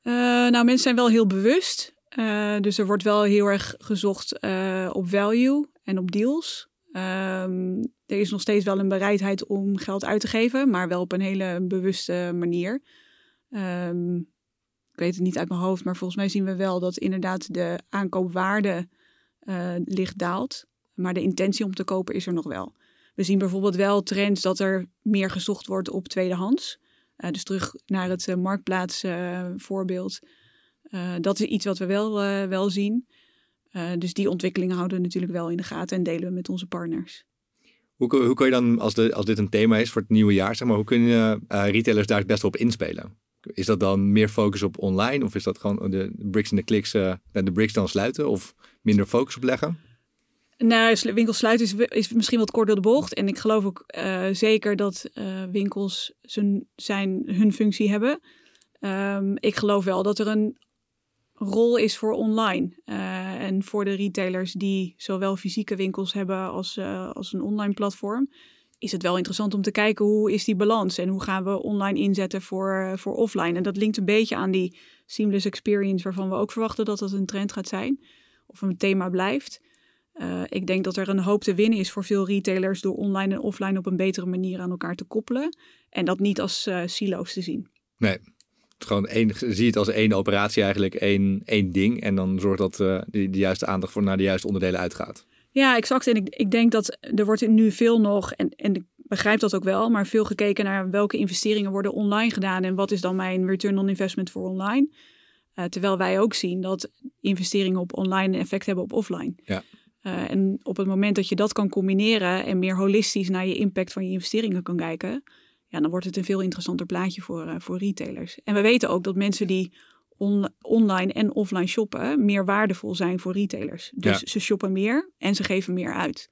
Uh, nou, mensen zijn wel heel bewust. Uh, dus er wordt wel heel erg gezocht uh, op value en op deals. Um, er is nog steeds wel een bereidheid om geld uit te geven, maar wel op een hele bewuste manier. Um, ik weet het niet uit mijn hoofd, maar volgens mij zien we wel dat inderdaad de aankoopwaarde licht daalt. Maar de intentie om te kopen is er nog wel. We zien bijvoorbeeld wel trends dat er meer gezocht wordt op tweedehands. Uh, dus terug naar het uh, marktplaats uh, voorbeeld. dat is iets wat we wel, wel zien. dus die ontwikkelingen houden we natuurlijk wel in de gaten en delen we met onze partners. Hoe, hoe kun je dan, als, de, als dit een thema is voor het nieuwe jaar, zeg maar, hoe kunnen retailers daar het best op inspelen? Is dat dan meer focus op online of is dat gewoon de bricks en de clicks, de bricks dan sluiten of minder focus op leggen? Nou, winkels sluiten is, is misschien wat kort door de bocht. En ik geloof ook uh, zeker dat uh, winkels zijn, zijn, hun functie hebben. Um, ik geloof wel dat er een rol is voor online. Uh, en voor de retailers die zowel fysieke winkels hebben als, als een online platform. Is het wel interessant om te kijken hoe is die balans en hoe gaan we online inzetten voor, voor offline. En dat linkt een beetje aan die seamless experience waarvan we ook verwachten dat dat een trend gaat zijn. Of een thema blijft. Uh, ik denk dat er een hoop te winnen is voor veel retailers door online en offline op een betere manier aan elkaar te koppelen. En dat niet als uh, silo's te zien. Nee, het gewoon één, zie het als één operatie eigenlijk, één, één ding. En dan zorgt dat uh, de, de, juiste aandacht voor naar de juiste onderdelen uitgaat. Ja, exact. En ik, ik denk dat er wordt nu veel nog, en, en ik begrijp dat ook wel, maar veel gekeken naar welke investeringen worden online gedaan en wat is dan mijn return on investment voor online. terwijl wij ook zien dat investeringen op online een effect hebben op offline. Ja. Uh, en op het moment dat je dat kan combineren en meer holistisch naar je impact van je investeringen kan kijken, ja, dan wordt het een veel interessanter plaatje voor, uh, voor retailers. En we weten ook dat mensen die on online en offline shoppen meer waardevol zijn voor retailers. Dus ja. ze shoppen meer en ze geven meer uit.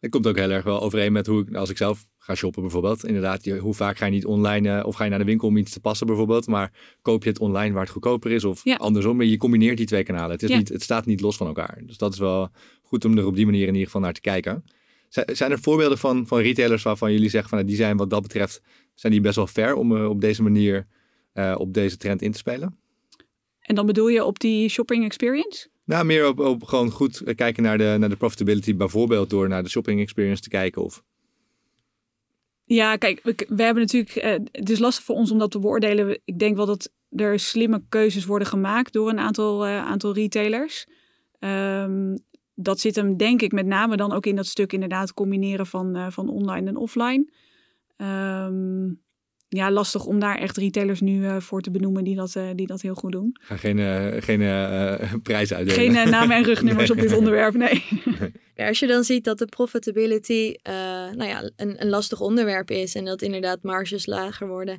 Het komt ook heel erg wel overeen met hoe ik, als ik zelf ga shoppen bijvoorbeeld. Inderdaad, je, hoe vaak ga je niet online uh, of ga je naar de winkel om iets te passen bijvoorbeeld. Maar koop je het online waar het goedkoper is of ja. andersom. Je combineert die twee kanalen. Het, is niet, het staat niet los van elkaar. Dus dat is wel goed om er op die manier in ieder geval naar te kijken. Zijn er voorbeelden van, van retailers waarvan jullie zeggen van die zijn wat dat betreft, zijn die best wel ver om uh, op deze manier uh, op deze trend in te spelen? En dan bedoel je op die shopping experience? Nou, meer op, op gewoon goed kijken naar de, naar de profitability, bijvoorbeeld door naar de shopping experience te kijken of Ja, kijk, we, we hebben natuurlijk. Uh, het is lastig voor ons om dat te beoordelen. Ik denk wel dat er slimme keuzes worden gemaakt door een aantal, uh, aantal retailers. Um, dat zit hem, denk ik, met name dan ook in dat stuk inderdaad combineren van, uh, van online en offline. Um, ja, lastig om daar echt retailers nu uh, voor te benoemen die dat, uh, die dat heel goed doen. Ga geen, uh, geen prijzen uitdelen. Geen namen en rugnummers nee. op dit onderwerp, nee. Ja, als je dan ziet dat de profitability nou ja, een, een lastig onderwerp is en dat inderdaad marges lager worden.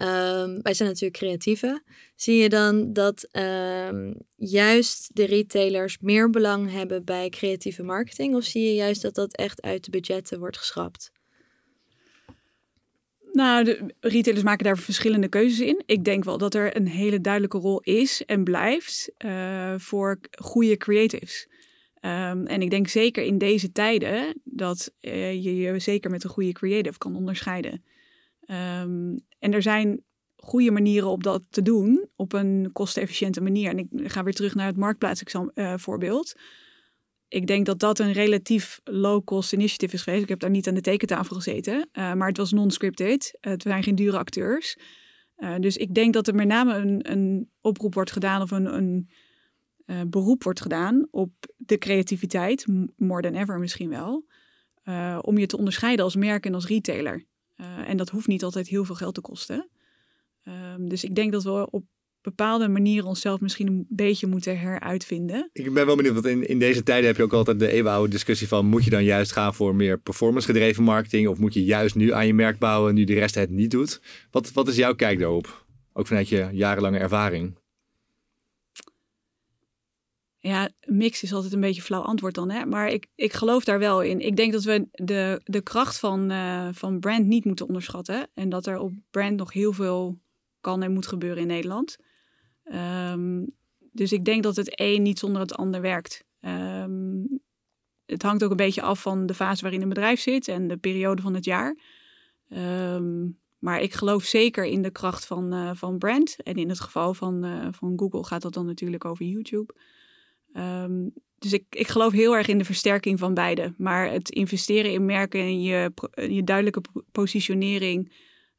Um, wij zijn natuurlijk creatieven. Zie je dan dat um, juist de retailers meer belang hebben bij creatieve marketing? Of zie je juist dat dat echt uit de budgetten wordt geschrapt? Nou, de retailers maken daar verschillende keuzes in. Ik denk wel dat er een hele duidelijke rol is en blijft uh, voor goede creatives. Um, en ik denk zeker in deze tijden dat uh, je je zeker met een goede creative kan onderscheiden. Um, en er zijn goede manieren om dat te doen op een kostenefficiënte manier. En ik ga weer terug naar het marktplaatsvoorbeeld. Uh, ik denk dat dat een relatief low-cost initiative is geweest. Ik heb daar niet aan de tekentafel gezeten, uh, maar het was non-scripted. het zijn geen dure acteurs. Dus ik denk dat er met name een, een oproep wordt gedaan of een, een beroep wordt gedaan op de creativiteit, more than ever misschien wel, om je te onderscheiden als merk en als retailer. En dat hoeft niet altijd heel veel geld te kosten. Um, dus ik denk dat we op bepaalde manieren onszelf misschien een beetje moeten heruitvinden. Ik ben wel benieuwd, want in, in deze tijden heb je ook altijd de eeuwenoude discussie van... moet je dan juist gaan voor meer performance gedreven marketing... of moet je juist nu aan je merk bouwen nu de rest het niet doet? Wat, wat is jouw kijk daarop? Ook vanuit je jarenlange ervaring. Ja, mix is altijd een beetje flauw antwoord dan. Hè? Maar ik, ik geloof daar wel in. Ik denk dat we de, de kracht van, uh, van brand niet moeten onderschatten. En dat er op brand nog heel veel kan en moet gebeuren in Nederland. Um, dus ik denk dat het een niet zonder het ander werkt. Um, het hangt ook een beetje af van de fase waarin een bedrijf zit en de periode van het jaar. Um, maar ik geloof zeker in de kracht van, uh, van brand. En in het geval van, uh, van Google gaat dat dan natuurlijk over YouTube. Um, dus ik, ik geloof heel erg in de versterking van beide. Maar het investeren in merken en je, je duidelijke positionering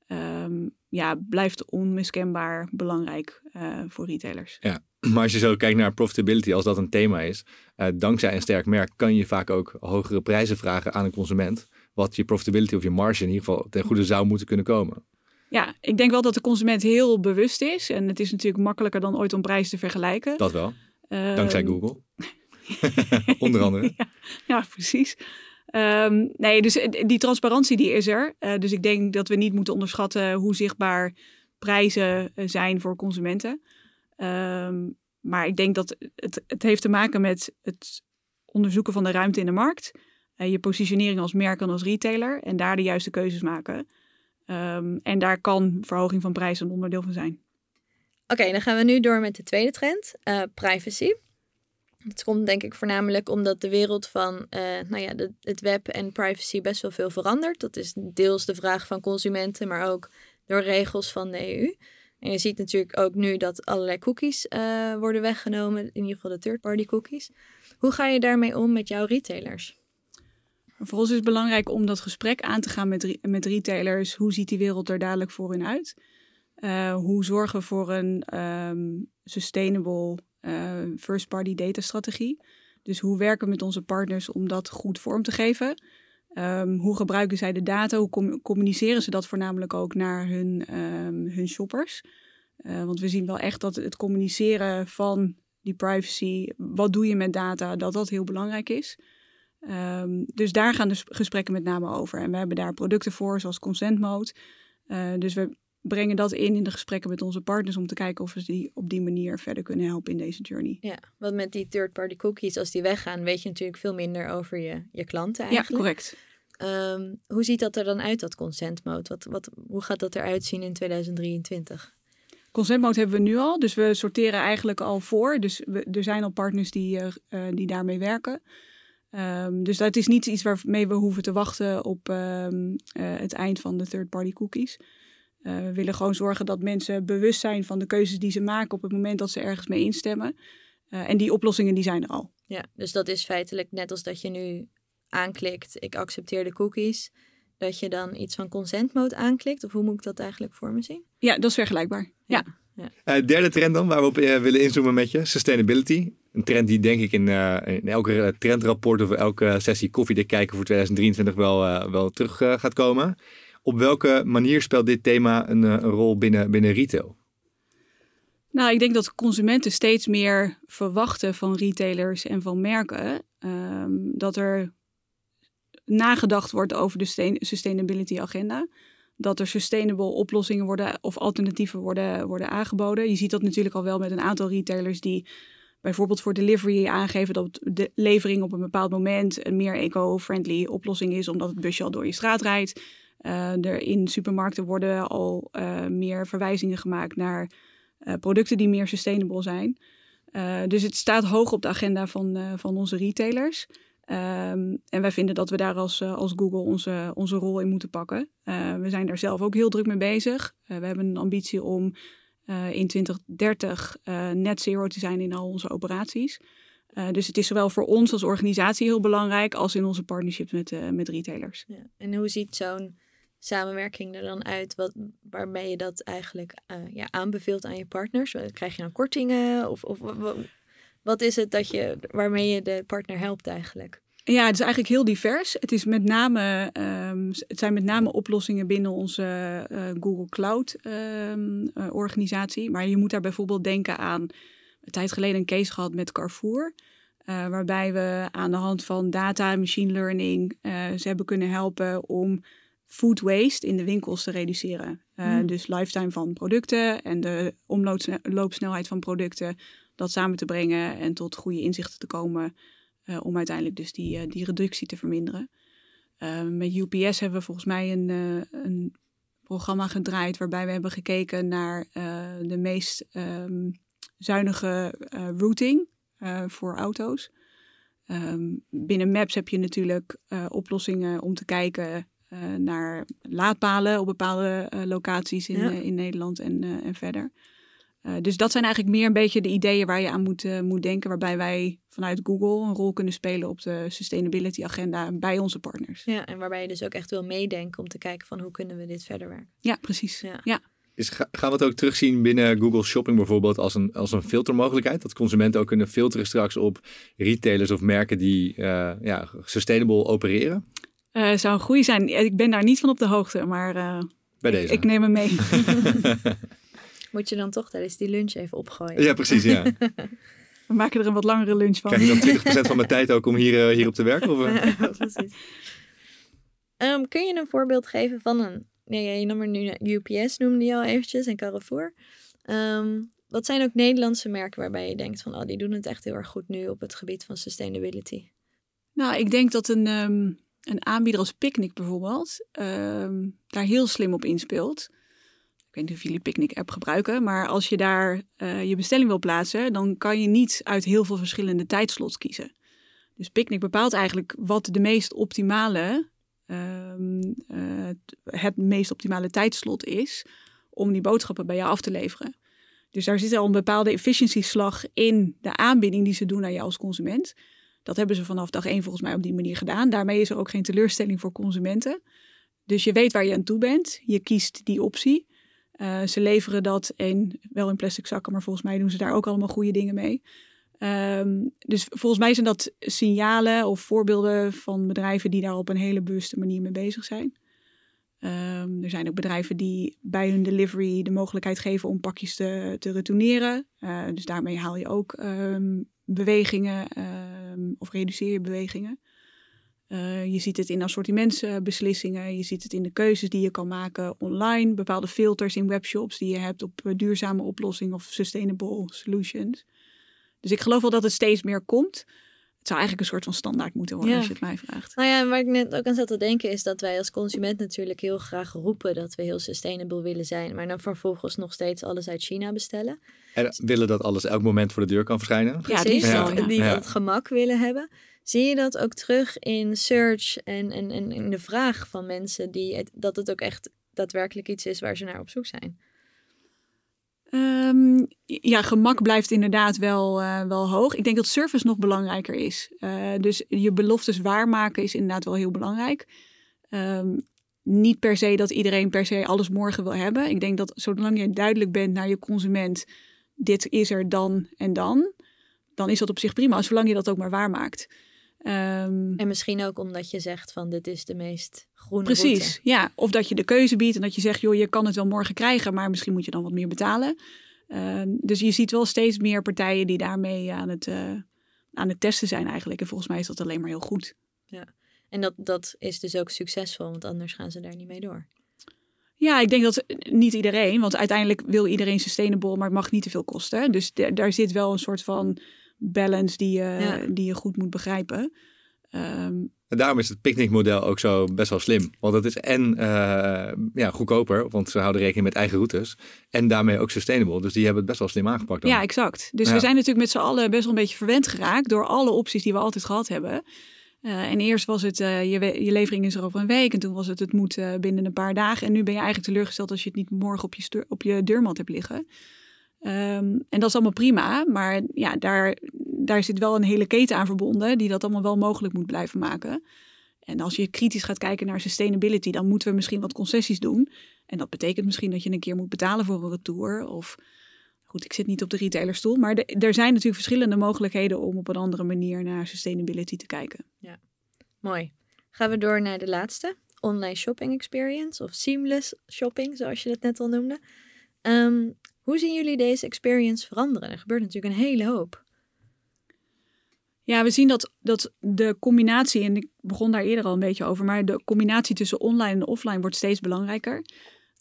um, ja, blijft onmiskenbaar belangrijk uh, voor retailers. Ja, maar als je zo kijkt naar profitability, als dat een thema is, uh, dankzij een sterk merk kan je vaak ook hogere prijzen vragen aan een consument. Wat je profitability of je marge in ieder geval ten goede zou moeten kunnen komen. Ja, ik denk wel dat de consument heel bewust is. En het is natuurlijk makkelijker dan ooit om prijzen te vergelijken. Dat wel. Dankzij Google. Onder andere. Ja, ja precies. Um, nee, dus eh, die transparantie die is er. Uh, dus ik denk dat we niet moeten onderschatten hoe zichtbaar prijzen eh, zijn voor consumenten. Um, maar ik denk dat het, het heeft te maken met het onderzoeken van de ruimte in de markt. Uh, je positionering als merk en als retailer. En daar de juiste keuzes maken. Um, en daar kan verhoging van prijzen een onderdeel van zijn. Oké, dan gaan we nu door met de tweede trend, uh, privacy. Het komt denk ik voornamelijk omdat de wereld van uh, nou ja, het web en privacy best wel veel verandert. Dat is deels de vraag van consumenten, maar ook door regels van de EU. En je ziet natuurlijk ook nu dat allerlei cookies uh, worden weggenomen, in ieder geval de third-party cookies. Hoe ga je daarmee om met jouw retailers? Voor ons is het belangrijk om dat gesprek aan te gaan met, met retailers. Hoe ziet die wereld er dadelijk voor hun uit? Uh, hoe zorgen we voor een um, sustainable uh, first party data strategie. Dus hoe werken we met onze partners om dat goed vorm te geven? Um, hoe gebruiken zij de data? Hoe com communiceren ze dat voornamelijk ook naar hun, um, hun shoppers? Uh, want we zien wel echt dat het communiceren van die privacy, wat doe je met data, dat dat heel belangrijk is. Dus daar gaan de gesprekken met name over. En we hebben daar producten voor, zoals Consent Mode. Dus we brengen dat in in de gesprekken met onze partners om te kijken of we die op die manier verder kunnen helpen in deze journey. Ja, want met die third-party cookies, als die weggaan, weet je natuurlijk veel minder over je, je klanten eigenlijk. Ja, correct. Um, hoe ziet dat er dan uit, dat consent mode? Wat, wat, hoe gaat dat eruit zien in 2023? Consent mode hebben we nu al, dus we sorteren eigenlijk al voor. Dus we, er zijn al partners die, uh, die daarmee werken. Um, dus dat is niet iets waarmee we hoeven te wachten op um, uh, het eind van de third-party cookies. Uh, we willen gewoon zorgen dat mensen bewust zijn van de keuzes die ze maken op het moment dat ze ergens mee instemmen. Uh, en die oplossingen die zijn er al. Ja, dus dat is feitelijk net als dat je nu aanklikt, ik accepteer de cookies. dat je dan iets van consent mode aanklikt? Of hoe moet ik dat eigenlijk voor me zien? Ja, dat is vergelijkbaar. Ja. Uh, derde trend dan, waar we op uh, willen inzoomen met je, sustainability. Een trend die denk ik in, uh, in elke trendrapport of elke sessie koffiedik kijken voor 2023 wel, wel terug gaat komen. Op welke manier speelt dit thema een, een rol binnen, binnen retail? Nou, ik denk dat consumenten steeds meer verwachten van retailers en van merken ehm, dat er nagedacht wordt over de sustainability agenda. Dat er sustainable oplossingen worden of alternatieven worden, worden aangeboden. Je ziet dat natuurlijk al wel met een aantal retailers die bijvoorbeeld voor delivery aangeven dat de levering op een bepaald moment een meer eco-friendly oplossing is, omdat het busje al door je straat rijdt. Uh, er in supermarkten worden al uh, meer verwijzingen gemaakt naar uh, producten die meer sustainable zijn. dus het staat hoog op de agenda van, van onze retailers. Um, en wij vinden dat we daar als, als Google onze, onze rol in moeten pakken. we zijn daar zelf ook heel druk mee bezig. we hebben een ambitie om in 2030 net zero te zijn in al onze operaties. dus het is zowel voor ons als organisatie heel belangrijk als in onze partnerships met, met retailers. Ja. En hoe ziet zo'n samenwerking er dan uit? Wat, waarmee je dat eigenlijk uh, ja, aanbeveelt aan je partners? Krijg je dan kortingen? Of, of wat is het dat je, waarmee je de partner helpt eigenlijk? Ja, het is eigenlijk heel divers. Het, is met name, um, het zijn met name oplossingen binnen onze uh, Google Cloud uh, organisatie. Maar je moet daar bijvoorbeeld denken aan een tijd geleden een case gehad met Carrefour. Waarbij we aan de hand van data en machine learning ze hebben kunnen helpen om food waste in de winkels te reduceren. Uh, Dus lifetime van producten en de omloopsnelheid van producten, dat samen te brengen en tot goede inzichten te komen uh, om uiteindelijk dus die, uh, die reductie te verminderen. met UPS hebben we volgens mij een, een programma gedraaid waarbij we hebben gekeken naar de meest um, zuinige routing voor auto's. Um, binnen Maps heb je natuurlijk oplossingen om te kijken naar laadpalen op bepaalde uh, locaties in, uh, in Nederland en, en verder. dus dat zijn eigenlijk meer een beetje de ideeën waar je aan moet, moet denken, waarbij wij vanuit Google een rol kunnen spelen op de sustainability agenda bij onze partners. Ja, en waarbij je dus ook echt wil meedenken om te kijken van hoe kunnen we dit verder werken. Ja, precies. Ja. ja. Is, gaan we het ook terugzien binnen Google Shopping bijvoorbeeld als een, als een filtermogelijkheid? Dat consumenten ook kunnen filteren straks op retailers of merken die ja, sustainable opereren? Uh, zou een goede zijn. Ik ben daar niet van op de hoogte, maar uh, Bij deze. Ik, ik, neem hem mee. Moet je dan toch tijdens die lunch even opgooien? Ja, precies, ja. We maken er een wat langere lunch van. Krijg je dan 20% van mijn tijd ook om hier, uh, hier op te werken? Of, precies. Um, kun je een voorbeeld geven van een... Nee, je noemde nu UPS, noemde je al eventjes, en Carrefour. Um, wat zijn ook Nederlandse merken waarbij je denkt van... Oh, die doen het echt heel erg goed nu op het gebied van sustainability? Nou, ik denk dat een... Um een aanbieder als Picnic bijvoorbeeld ehm, daar heel slim op inspeelt. Ik weet niet of jullie Picnic-app gebruiken, maar als je daar uh, je bestelling wil plaatsen, dan kan je niet uit heel veel verschillende tijdslots kiezen. Dus Picnic bepaalt eigenlijk wat de meest optimale, uh, uh, het meest optimale tijdslot is om die boodschappen bij jou af te leveren. Dus daar zit al een bepaalde efficiëntieslag in de aanbieding die ze doen aan jou als consument. Dat hebben ze vanaf dag één volgens mij op die manier gedaan. Daarmee is er ook geen teleurstelling voor consumenten. Dus je weet waar je aan toe bent. Je kiest die optie. Uh, ze leveren dat in, wel in plastic zakken, maar volgens mij doen ze daar ook allemaal goede dingen mee. Um, dus volgens mij zijn dat signalen of voorbeelden van bedrijven die daar op een hele bewuste manier mee bezig zijn. Um, er zijn ook bedrijven die bij hun delivery de mogelijkheid geven om pakjes te, te retourneren. Uh, dus daarmee haal je ook um, bewegingen um, of reduceer je bewegingen. Uh, je ziet het in assortimentsbeslissingen, je ziet het in de keuzes die je kan maken online, bepaalde filters in webshops die je hebt op uh, duurzame oplossingen of sustainable solutions. Dus ik geloof wel dat het steeds meer komt. Het zou eigenlijk een soort van standaard moeten worden als je het mij vraagt. Nou ja, waar ik net ook aan zat te denken is dat wij als consument natuurlijk heel graag roepen dat we heel sustainable willen zijn, maar dan vervolgens nog steeds alles uit China bestellen. En willen dat alles elk moment voor de deur kan verschijnen? Ja, die, ja. die ja. dat gemak willen hebben. Zie je dat ook terug in search en, en, en in de vraag van mensen die het, dat het ook echt daadwerkelijk iets is waar ze naar op zoek zijn? Um, ja, gemak blijft inderdaad wel, uh, wel hoog. Ik denk dat service nog belangrijker is. Uh, dus je beloftes waarmaken is inderdaad wel heel belangrijk. Um, niet per se dat iedereen per se alles morgen wil hebben. Ik denk dat zolang je duidelijk bent naar je consument, dit is er dan en dan, dan is dat op zich prima, zolang je dat ook maar waarmaakt. Um, en misschien ook omdat je zegt van dit is de meest groene Precies, ja. Of dat je de keuze biedt en dat je zegt, joh, je kan het wel morgen krijgen, maar misschien moet je dan wat meer betalen. Um, dus je ziet wel steeds meer partijen die daarmee aan het, uh, aan het testen zijn eigenlijk. En volgens mij is dat alleen maar heel goed. Ja, en dat, dat is dus ook succesvol, want anders gaan ze daar niet mee door. Ja, ik denk dat niet iedereen, want uiteindelijk wil iedereen sustainable, maar het mag niet te veel kosten. Dus daar zit wel een soort van balance die je, die je goed moet begrijpen. Um, en daarom is het picknickmodel ook zo best wel slim. Want het is en uh, ja, goedkoper, want ze houden rekening met eigen routes. En daarmee ook sustainable. Dus die hebben het best wel slim aangepakt. Dan. Ja, exact. Dus we zijn natuurlijk met z'n allen best wel een beetje verwend geraakt door alle opties die we altijd gehad hebben. Uh, en eerst was het, uh, je, je, levering is er over een week. En toen was het, het moet binnen een paar dagen. En nu ben je eigenlijk teleurgesteld als je het niet morgen op je, op je deurmat hebt liggen. Um, en dat is allemaal prima, maar ja, daar, daar zit wel een hele keten aan verbonden die dat allemaal wel mogelijk moet blijven maken. En als je kritisch gaat kijken naar sustainability, dan moeten we misschien wat concessies doen. En dat betekent misschien dat je een keer moet betalen voor een retour. Of goed, ik zit niet op de retailerstoel, maar er zijn natuurlijk verschillende mogelijkheden om op een andere manier naar sustainability te kijken. Ja, mooi. Gaan we door naar de laatste, online shopping experience of seamless shopping, zoals je dat net al noemde. Um, hoe zien jullie deze experience veranderen? Er gebeurt natuurlijk een hele hoop. Ja, we zien dat, dat de combinatie, en ik begon daar eerder al een beetje over, maar de combinatie tussen online en offline wordt steeds belangrijker.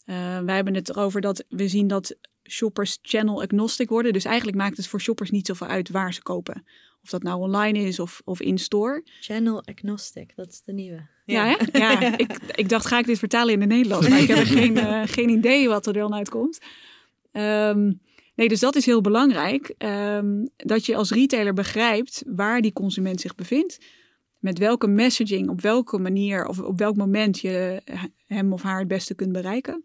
Uh, wij hebben het erover dat we zien dat shoppers channel agnostic worden. Dus eigenlijk maakt het voor shoppers niet zoveel uit waar ze kopen. Of dat nou online is of, of in store. Channel agnostic, dat is de nieuwe. Ja, ja, ja ik, ik dacht, ga ik dit vertalen in het Nederlands? Maar ik heb geen, uh, geen idee wat er dan uitkomt. Um, nee, dus dat is heel belangrijk. Um, dat je als retailer begrijpt waar die consument zich bevindt. Met welke messaging, op welke manier of op welk moment je hem of haar het beste kunt bereiken.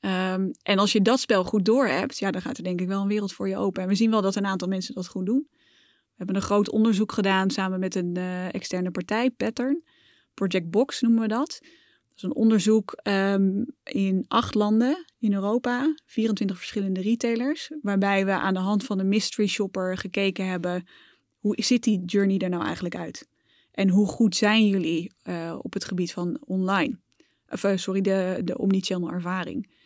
Um, en als je dat spel goed door hebt, ja, dan gaat er denk ik wel een wereld voor je open. En we zien wel dat een aantal mensen dat goed doen. We hebben een groot onderzoek gedaan samen met een uh, externe partij, Pattern. Project Box noemen we dat is een onderzoek um, in acht landen in Europa, 24 verschillende retailers, waarbij we aan de hand van de mystery shopper gekeken hebben hoe ziet die journey er nou eigenlijk uit? En hoe goed zijn jullie uh, op het gebied van online? Of uh, sorry, de, de omnichannel ervaring.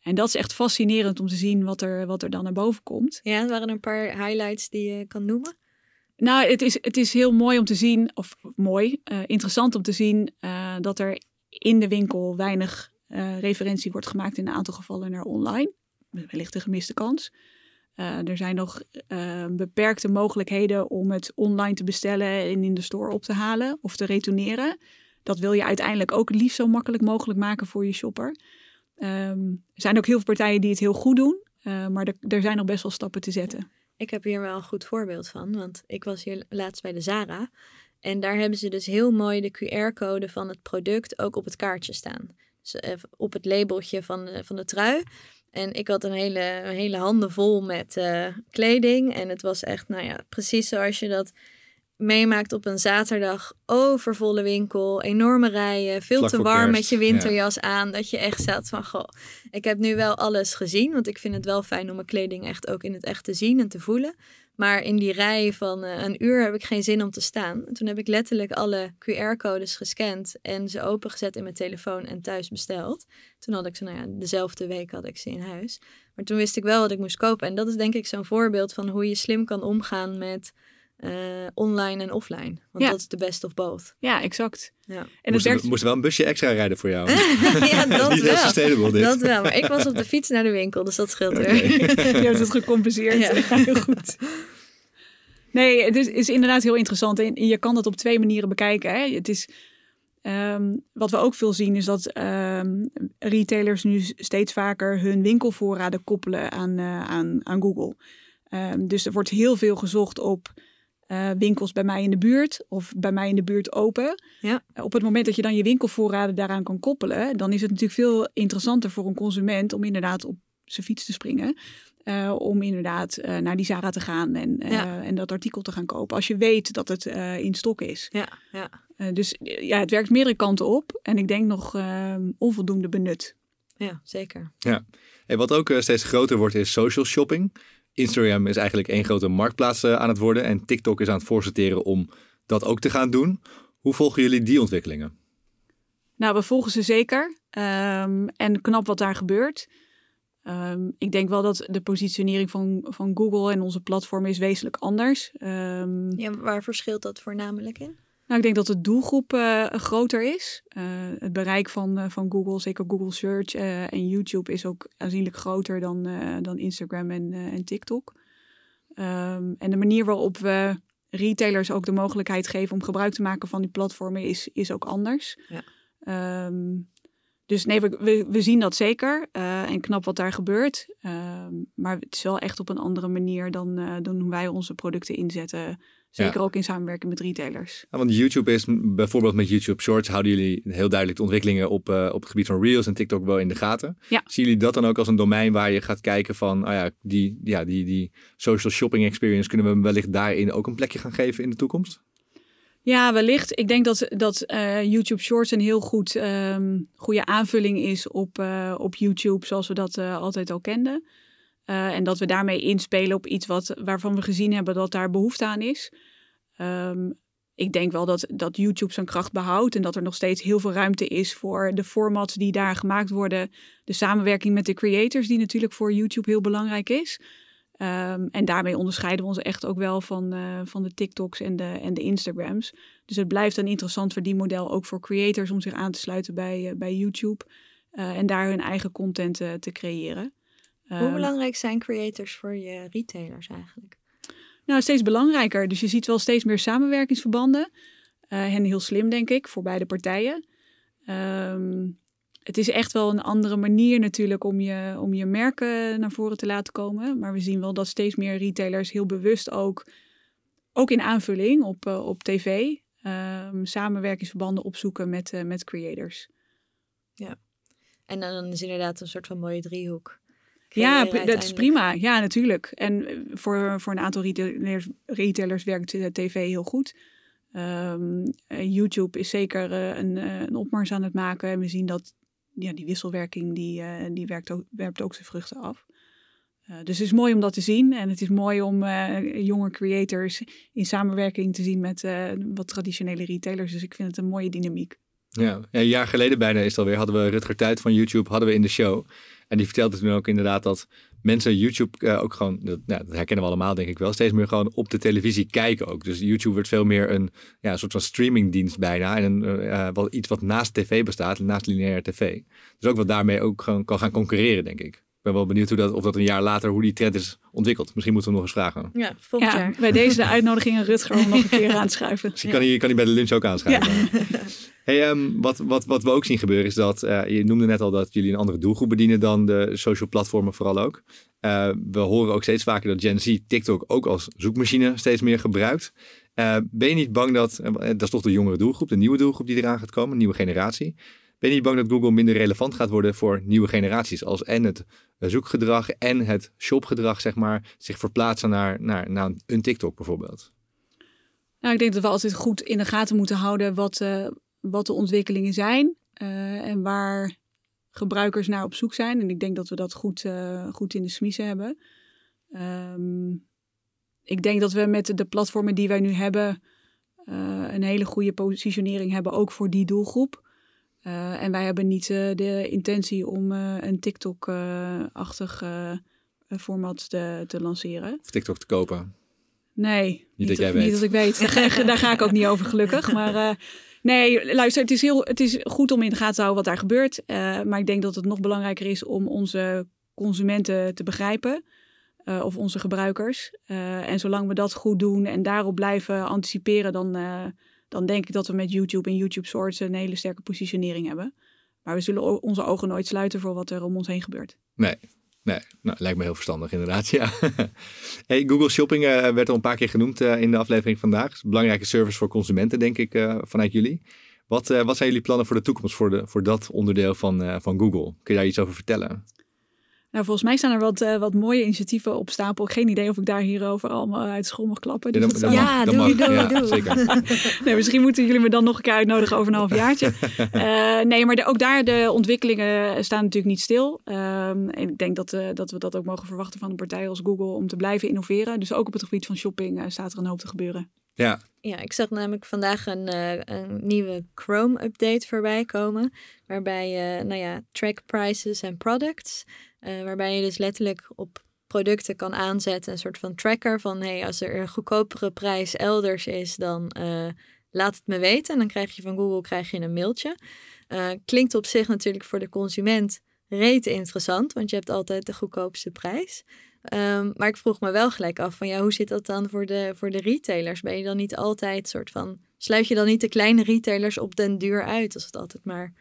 En dat is echt fascinerend om te zien wat er, wat er dan naar boven komt. Ja, er waren een paar highlights die je kan noemen. Nou, het is, het is heel mooi om te zien, of mooi, uh, interessant om te zien dat er in de winkel weinig uh, referentie wordt gemaakt in een aantal gevallen naar online. Wellicht een gemiste kans. Uh, er zijn nog uh, beperkte mogelijkheden om het online te bestellen en in de store op te halen of te retourneren. Dat wil je uiteindelijk ook liefst zo makkelijk mogelijk maken voor je shopper. Um, er zijn ook heel veel partijen die het heel goed doen, maar er zijn nog best wel stappen te zetten. Ik heb hier wel een goed voorbeeld van, want ik was hier laatst bij de Zara. En daar hebben ze dus heel mooi de QR-code van het product ook op het kaartje staan. Dus eh, op het labeltje van de, van de trui. En ik had een hele, een hele handen vol met uh, kleding. En het was echt, nou ja, precies zoals je dat meemaakt op een zaterdag. Overvolle winkel, enorme rijen, veel te warm met je winterjas aan. Dat je echt zat van, goh, ik heb nu wel alles gezien. Want ik vind het wel fijn om mijn kleding echt ook in het echt te zien en te voelen. Maar in die rij van uh, een uur heb ik geen zin om te staan. En toen heb ik letterlijk alle QR-codes gescand en ze opengezet in mijn telefoon en thuis besteld. Toen had ik ze, nou ja, dezelfde week had ik ze in huis. Maar toen wist ik wel wat ik moest kopen. En dat is denk ik zo'n voorbeeld van hoe je slim kan omgaan met uh, online en offline. Want ja. dat is de best of both. Ja, exact. Ja. En moest, werkt... moest wel een busje extra rijden voor jou. ja, dat Niet wel. sustainable dit. Dat wel, maar ik was op de fiets naar de winkel, dus dat scheelt okay. weer. je hebt het gecompenseerd. Ja. Heel goed. Nee, het is, is, inderdaad heel interessant. En je kan dat op twee manieren bekijken. Hè. Het is... Um, wat we ook veel zien is dat um, retailers nu steeds vaker hun winkelvoorraden koppelen aan, uh, aan, aan Google. Um, dus er wordt heel veel gezocht op uh, winkels bij mij in de buurt of bij mij in de buurt open. Ja. Uh, op het moment dat je dan je winkelvoorraden daaraan kan koppelen, dan is het natuurlijk veel interessanter voor een consument om inderdaad op zijn fiets te springen. Uh, om inderdaad naar die Zara te gaan en, ja. en dat artikel te gaan kopen. Als je weet dat het in stok is. Ja, ja. Uh, dus ja, het werkt meerdere kanten op. En ik denk nog uh, onvoldoende benut. Ja, zeker. Ja. En wat ook steeds groter wordt is social shopping. Instagram is eigenlijk één grote marktplaats aan het worden. En TikTok is aan het voorsorteren om dat ook te gaan doen. Hoe volgen jullie die ontwikkelingen? Nou, we volgen ze zeker. Um, en knap wat daar gebeurt. Um, ik denk wel dat de positionering van, van Google en onze platform is wezenlijk anders. Um, ja, waar verschilt dat voornamelijk in? Nou, ik denk dat de doelgroep uh, groter is. Uh, het bereik van, uh, van Google, zeker Google Search en YouTube, is ook aanzienlijk groter dan, dan Instagram en, en TikTok. Um, en de manier waarop we retailers ook de mogelijkheid geven om gebruik te maken van die platformen is, is ook anders. Ja. Um, dus nee, we, we, zien dat zeker. En knap wat daar gebeurt. Uh, maar het is wel echt op een andere manier dan, dan hoe wij onze producten inzetten. Zeker ook in samenwerking met retailers. Ja, want YouTube is bijvoorbeeld met YouTube Shorts houden jullie heel duidelijk de ontwikkelingen op, op het gebied van Reels en TikTok wel in de gaten. Ja. Zien jullie dat dan ook als een domein waar je gaat kijken van, oh ja, die, ja, die, die social shopping experience kunnen we wellicht daarin ook een plekje gaan geven in de toekomst? Ja, wellicht. Ik denk dat, dat uh, YouTube Shorts een heel goed, um, goede aanvulling is op, uh, op YouTube, zoals we dat altijd al kenden. En dat we daarmee inspelen op iets wat, waarvan we gezien hebben dat daar behoefte aan is. Um, ik denk wel dat, dat YouTube zijn kracht behoudt en dat er nog steeds heel veel ruimte is voor de formats die daar gemaakt worden. De samenwerking met de creators, die natuurlijk voor YouTube heel belangrijk is. Um, en daarmee onderscheiden we ons echt ook wel van, uh, van de TikToks en de, en de Instagrams. Dus het blijft een interessant verdienmodel ook voor creators om zich aan te sluiten bij, uh, bij YouTube. En daar hun eigen content te creëren. Hoe um, belangrijk zijn creators voor je retailers eigenlijk? Nou, steeds belangrijker. Dus je ziet wel steeds meer samenwerkingsverbanden. en heel slim, denk ik, voor beide partijen. Um, het is echt wel een andere manier natuurlijk om je, om je merken naar voren te laten komen. Maar we zien wel dat steeds meer retailers heel bewust ook, ook in aanvulling op, uh, op tv, um, samenwerkingsverbanden opzoeken met, uh, met creators. Ja, en dan is inderdaad een soort van mooie driehoek. Ja, dat is prima. Ja, natuurlijk. En eh, voor, voor een aantal retailers, retailers werkt tv heel goed. Um, YouTube is zeker een, een opmars aan het maken. En we zien dat ja, die wisselwerking die, uh, die werkt ook, werpt ook zijn vruchten af. Uh, dus het is mooi om dat te zien. En het is mooi om uh, jonge creators in samenwerking te zien met wat traditionele retailers. Dus ik vind het een mooie dynamiek. Ja, een jaar geleden bijna is het alweer, hadden we Rutger Tuit van YouTube hadden we in de show. En die vertelde toen ook inderdaad dat mensen YouTube uh, ook gewoon, dat, nou, dat, herkennen we allemaal denk ik wel, steeds meer gewoon op de televisie kijken ook. Dus YouTube wordt veel meer een, ja, soort van streamingdienst bijna. En een, uh, wat, iets wat naast tv bestaat, naast lineaire tv. Dus ook wat daarmee ook gewoon kan gaan concurreren, denk ik. Ik ben wel benieuwd hoe dat, of dat een jaar later, hoe die trend is ontwikkeld. Misschien moeten we nog eens vragen. Ja, volgend ja, jaar. Bij deze de uitnodiging aan Rutger om nog een keer aan te schuiven. Misschien kan, hij, kan hij bij de lunch ook aanschuiven. Ja. Hey, um, wat, wat, wat we ook zien gebeuren is dat, uh, je noemde net al dat jullie een andere doelgroep bedienen dan de social platformen vooral ook. Uh, we horen ook steeds vaker dat Gen Z TikTok ook als zoekmachine steeds meer gebruikt. Uh, ben je niet bang dat, dat is toch de jongere doelgroep, de nieuwe doelgroep die eraan gaat komen, een nieuwe generatie. Ben je niet bang dat Google minder relevant gaat worden voor nieuwe generaties? Als en het zoekgedrag en het shopgedrag, zeg maar, zich verplaatsen naar, naar, naar een TikTok bijvoorbeeld? Nou, ik denk dat we altijd goed in de gaten moeten houden wat, uh, wat de ontwikkelingen zijn uh, en waar gebruikers naar op zoek zijn. En ik denk dat we dat goed, goed in de smiezen hebben. Um, ik denk dat we met de platformen die wij nu hebben een hele goede positionering hebben, ook voor die doelgroep. Uh, en wij hebben niet uh, de intentie om uh, een TikTok-achtig format te, te, lanceren. Of TikTok te kopen? Nee, niet, niet dat jij weet. Niet dat ik weet. daar, ga ik ook niet over gelukkig. Maar nee, luister, het is, heel, het is goed om in de gaten te houden wat daar gebeurt. maar ik denk dat het nog belangrijker is om onze consumenten te begrijpen. of onze gebruikers. en zolang we dat goed doen en daarop blijven anticiperen, dan dan denk ik dat we met YouTube en YouTube Shorts een hele sterke positionering hebben. Maar we zullen onze ogen nooit sluiten voor wat er om ons heen gebeurt. Nee, Nee, nou, lijkt me heel verstandig inderdaad, ja. hey, Google Shopping uh, werd al een paar keer genoemd uh, in de aflevering vandaag. Belangrijke service voor consumenten, denk ik, uh, vanuit jullie. Wat, wat zijn jullie plannen voor de toekomst, voor, de, voor dat onderdeel van, van Google? Kun je daar iets over vertellen? Nou, volgens mij staan er wat, uh, wat mooie initiatieven op stapel. Geen idee of ik daar hierover allemaal uit school mag klappen. Dus ja, ja doe, doe, doe, doe. Zeker. nee, misschien moeten jullie me dan nog een keer uitnodigen over een half jaartje. uh, nee, maar de, ook daar de ontwikkelingen staan natuurlijk niet stil. Um, en ik denk dat, uh, dat we dat ook mogen verwachten van een partij als Google om te blijven innoveren. Dus ook op het gebied van shopping staat er een hoop te gebeuren. Ja. ja, ik zag namelijk vandaag een, uh, een nieuwe Chrome-update voorbij komen. Waarbij je, nou ja, track prices en products. Uh, waarbij je dus letterlijk op producten kan aanzetten. Een soort van tracker van, hey, als er een goedkopere prijs elders is, dan laat het me weten. En dan krijg je van Google krijg je een mailtje. klinkt op zich natuurlijk voor de consument rete interessant, want je hebt altijd de goedkoopste prijs. Um, maar ik vroeg me wel gelijk af van ja, hoe zit dat dan voor de, voor de retailers? Ben je dan niet altijd soort van, sluit je dan niet de kleine retailers op den duur uit als het altijd maar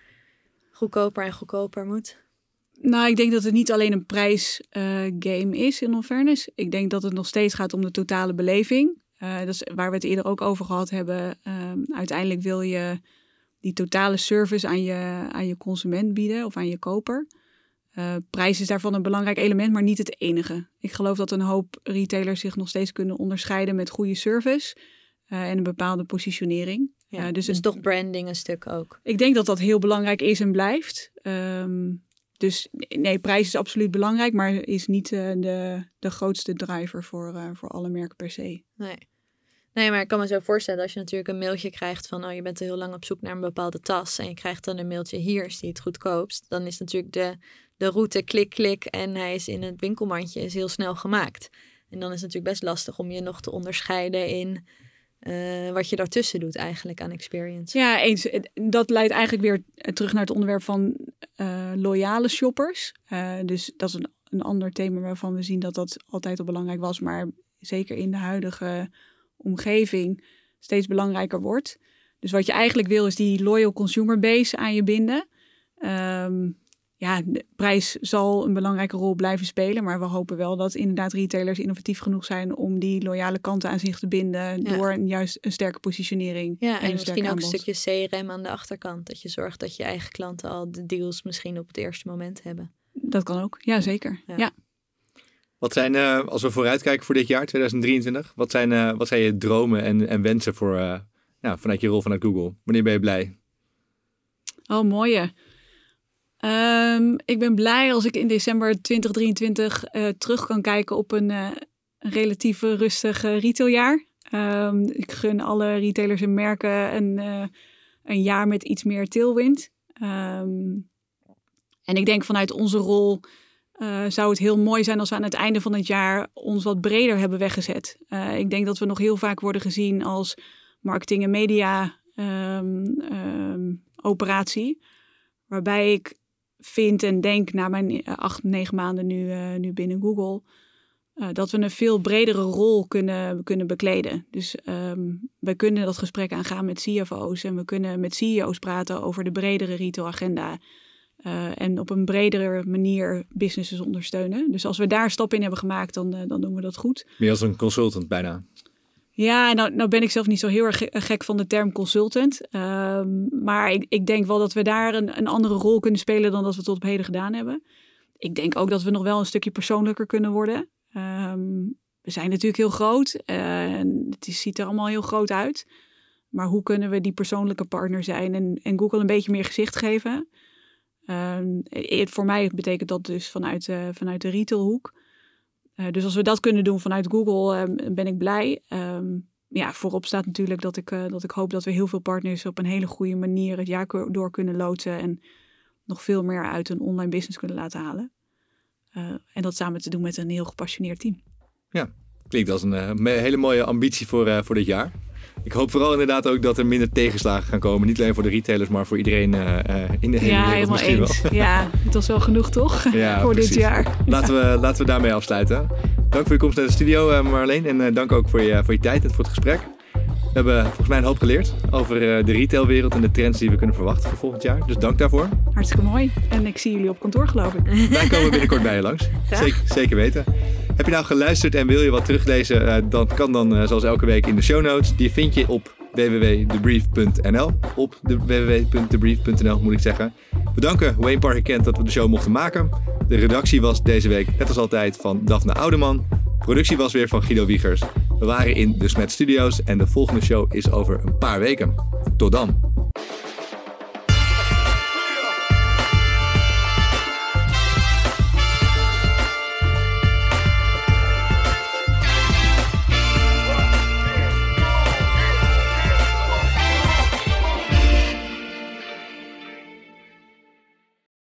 goedkoper en goedkoper moet? Nou, ik denk dat het niet alleen een prijsgame uh, is in all fairness. Ik denk dat het nog steeds gaat om de totale beleving. Uh, dat is waar we het eerder ook over gehad hebben. Uh, uiteindelijk wil je die totale service aan je, aan je consument bieden of aan je koper. Uh, prijs is daarvan een belangrijk element, maar niet het enige. Ik geloof dat een hoop retailers zich nog steeds kunnen onderscheiden met goede service uh, en een bepaalde positionering. Ja, uh, dus, dus toch branding een stuk ook. Ik denk dat dat heel belangrijk is en blijft. Um, dus nee, prijs is absoluut belangrijk, maar is niet de, de grootste driver voor, voor alle merken per se. Nee. Nee, maar ik kan me zo voorstellen als je natuurlijk een mailtje krijgt van, oh je bent er heel lang op zoek naar een bepaalde tas en je krijgt dan een mailtje hier is die het goedkoopst, dan is natuurlijk de, de route klik klik en hij is in het winkelmandje is heel snel gemaakt. En dan is het natuurlijk best lastig om je nog te onderscheiden in uh, wat je daartussen doet eigenlijk aan experience. Ja, eens. Dat leidt eigenlijk weer terug naar het onderwerp van uh, loyale shoppers. Uh, dus dat is een, een ander thema waarvan we zien dat dat altijd al belangrijk was, maar zeker in de huidige omgeving steeds belangrijker wordt. Dus wat je eigenlijk wil is die loyal consumer base aan je binden. Um, ja, de prijs zal een belangrijke rol blijven spelen. Maar we hopen wel dat inderdaad retailers innovatief genoeg zijn om die loyale kanten aan zich te binden. Ja. Door een, juist een sterke positionering. Ja, en, en misschien ook aanbod. een stukje CRM aan de achterkant. Dat je zorgt dat je eigen klanten al de deals misschien op het eerste moment hebben. Dat kan ook, ja zeker. Ja. ja. Wat zijn, uh, als we vooruitkijken voor dit jaar, 2023, wat zijn, uh, wat zijn je dromen en, en wensen voor, uh, nou, vanuit je rol vanuit Google? Wanneer ben je blij? Oh, mooie. Um, ik ben blij als ik in december 2023 terug kan kijken op een, een relatief rustig retailjaar. Um, ik gun alle retailers en merken een, een jaar met iets meer tailwind. Um, en ik denk vanuit onze rol uh, zou het heel mooi zijn als we aan het einde van het jaar ons wat breder hebben weggezet. Uh, ik denk dat we nog heel vaak worden gezien als marketing- en media operatie. Waarbij ik vind en denk na mijn acht, negen maanden nu, uh, nu binnen Google. dat we een veel bredere rol kunnen, kunnen bekleden. Dus um, we kunnen dat gesprek aangaan met CFO's en we kunnen met CEO's praten over de bredere retail agenda. Uh, en op een bredere manier businesses ondersteunen. Dus als we daar stap in hebben gemaakt, dan, dan doen we dat goed. Meer als een consultant bijna. Ja, nou, nou ben ik zelf niet zo heel erg gek van de term consultant. Um, maar ik, ik, denk wel dat we daar een, een, andere rol kunnen spelen dan dat we tot op heden gedaan hebben. Ik denk ook dat we nog wel een stukje persoonlijker kunnen worden. Um, we zijn natuurlijk heel groot uh, en het ziet er allemaal heel groot uit. Maar hoe kunnen we die persoonlijke partner zijn en, en Google een beetje meer gezicht geven? Um, voor mij betekent dat dus vanuit, vanuit de retailhoek. Uh, dus als we dat kunnen doen vanuit Google, um, ben ik blij. Um, ja, voorop staat natuurlijk dat ik, uh, dat ik hoop dat we heel veel partners op een hele goede manier het jaar door kunnen loodsen. En nog veel meer uit een online business kunnen laten halen. en dat samen te doen met een heel gepassioneerd team. Ja, klinkt als een hele mooie ambitie voor, voor dit jaar. Ik hoop vooral inderdaad ook dat er minder tegenslagen gaan komen. Niet alleen voor de retailers, maar voor iedereen uh, in de hele ja, wereld misschien eens. wel. Ja, het was wel genoeg toch? Ja, voor precies. dit jaar. Laten we, laten we daarmee afsluiten. Dank voor je komst naar de studio uh, Marleen. En dank ook voor je, voor je tijd en voor het gesprek. We hebben volgens mij een hoop geleerd over de retailwereld en de trends die we kunnen verwachten voor volgend jaar. Dus dank daarvoor. Hartstikke mooi. En ik zie jullie op kantoor geloof ik. Wij komen binnenkort bij je langs. Zeker, zeker weten. Heb je nou geluisterd en wil je wat teruglezen? Dat kan dan zoals elke week in de show notes. Die vind je op www.debrief.nl. Op de www.debrief.nl moet ik zeggen. We danken Wayne Parker Kent dat we de show mochten maken. De redactie was deze week net als altijd van Daphne Oudeman. Productie was weer van Guido Wiegers. We waren in de Smet Studios en de volgende show is over een paar weken. Tot dan!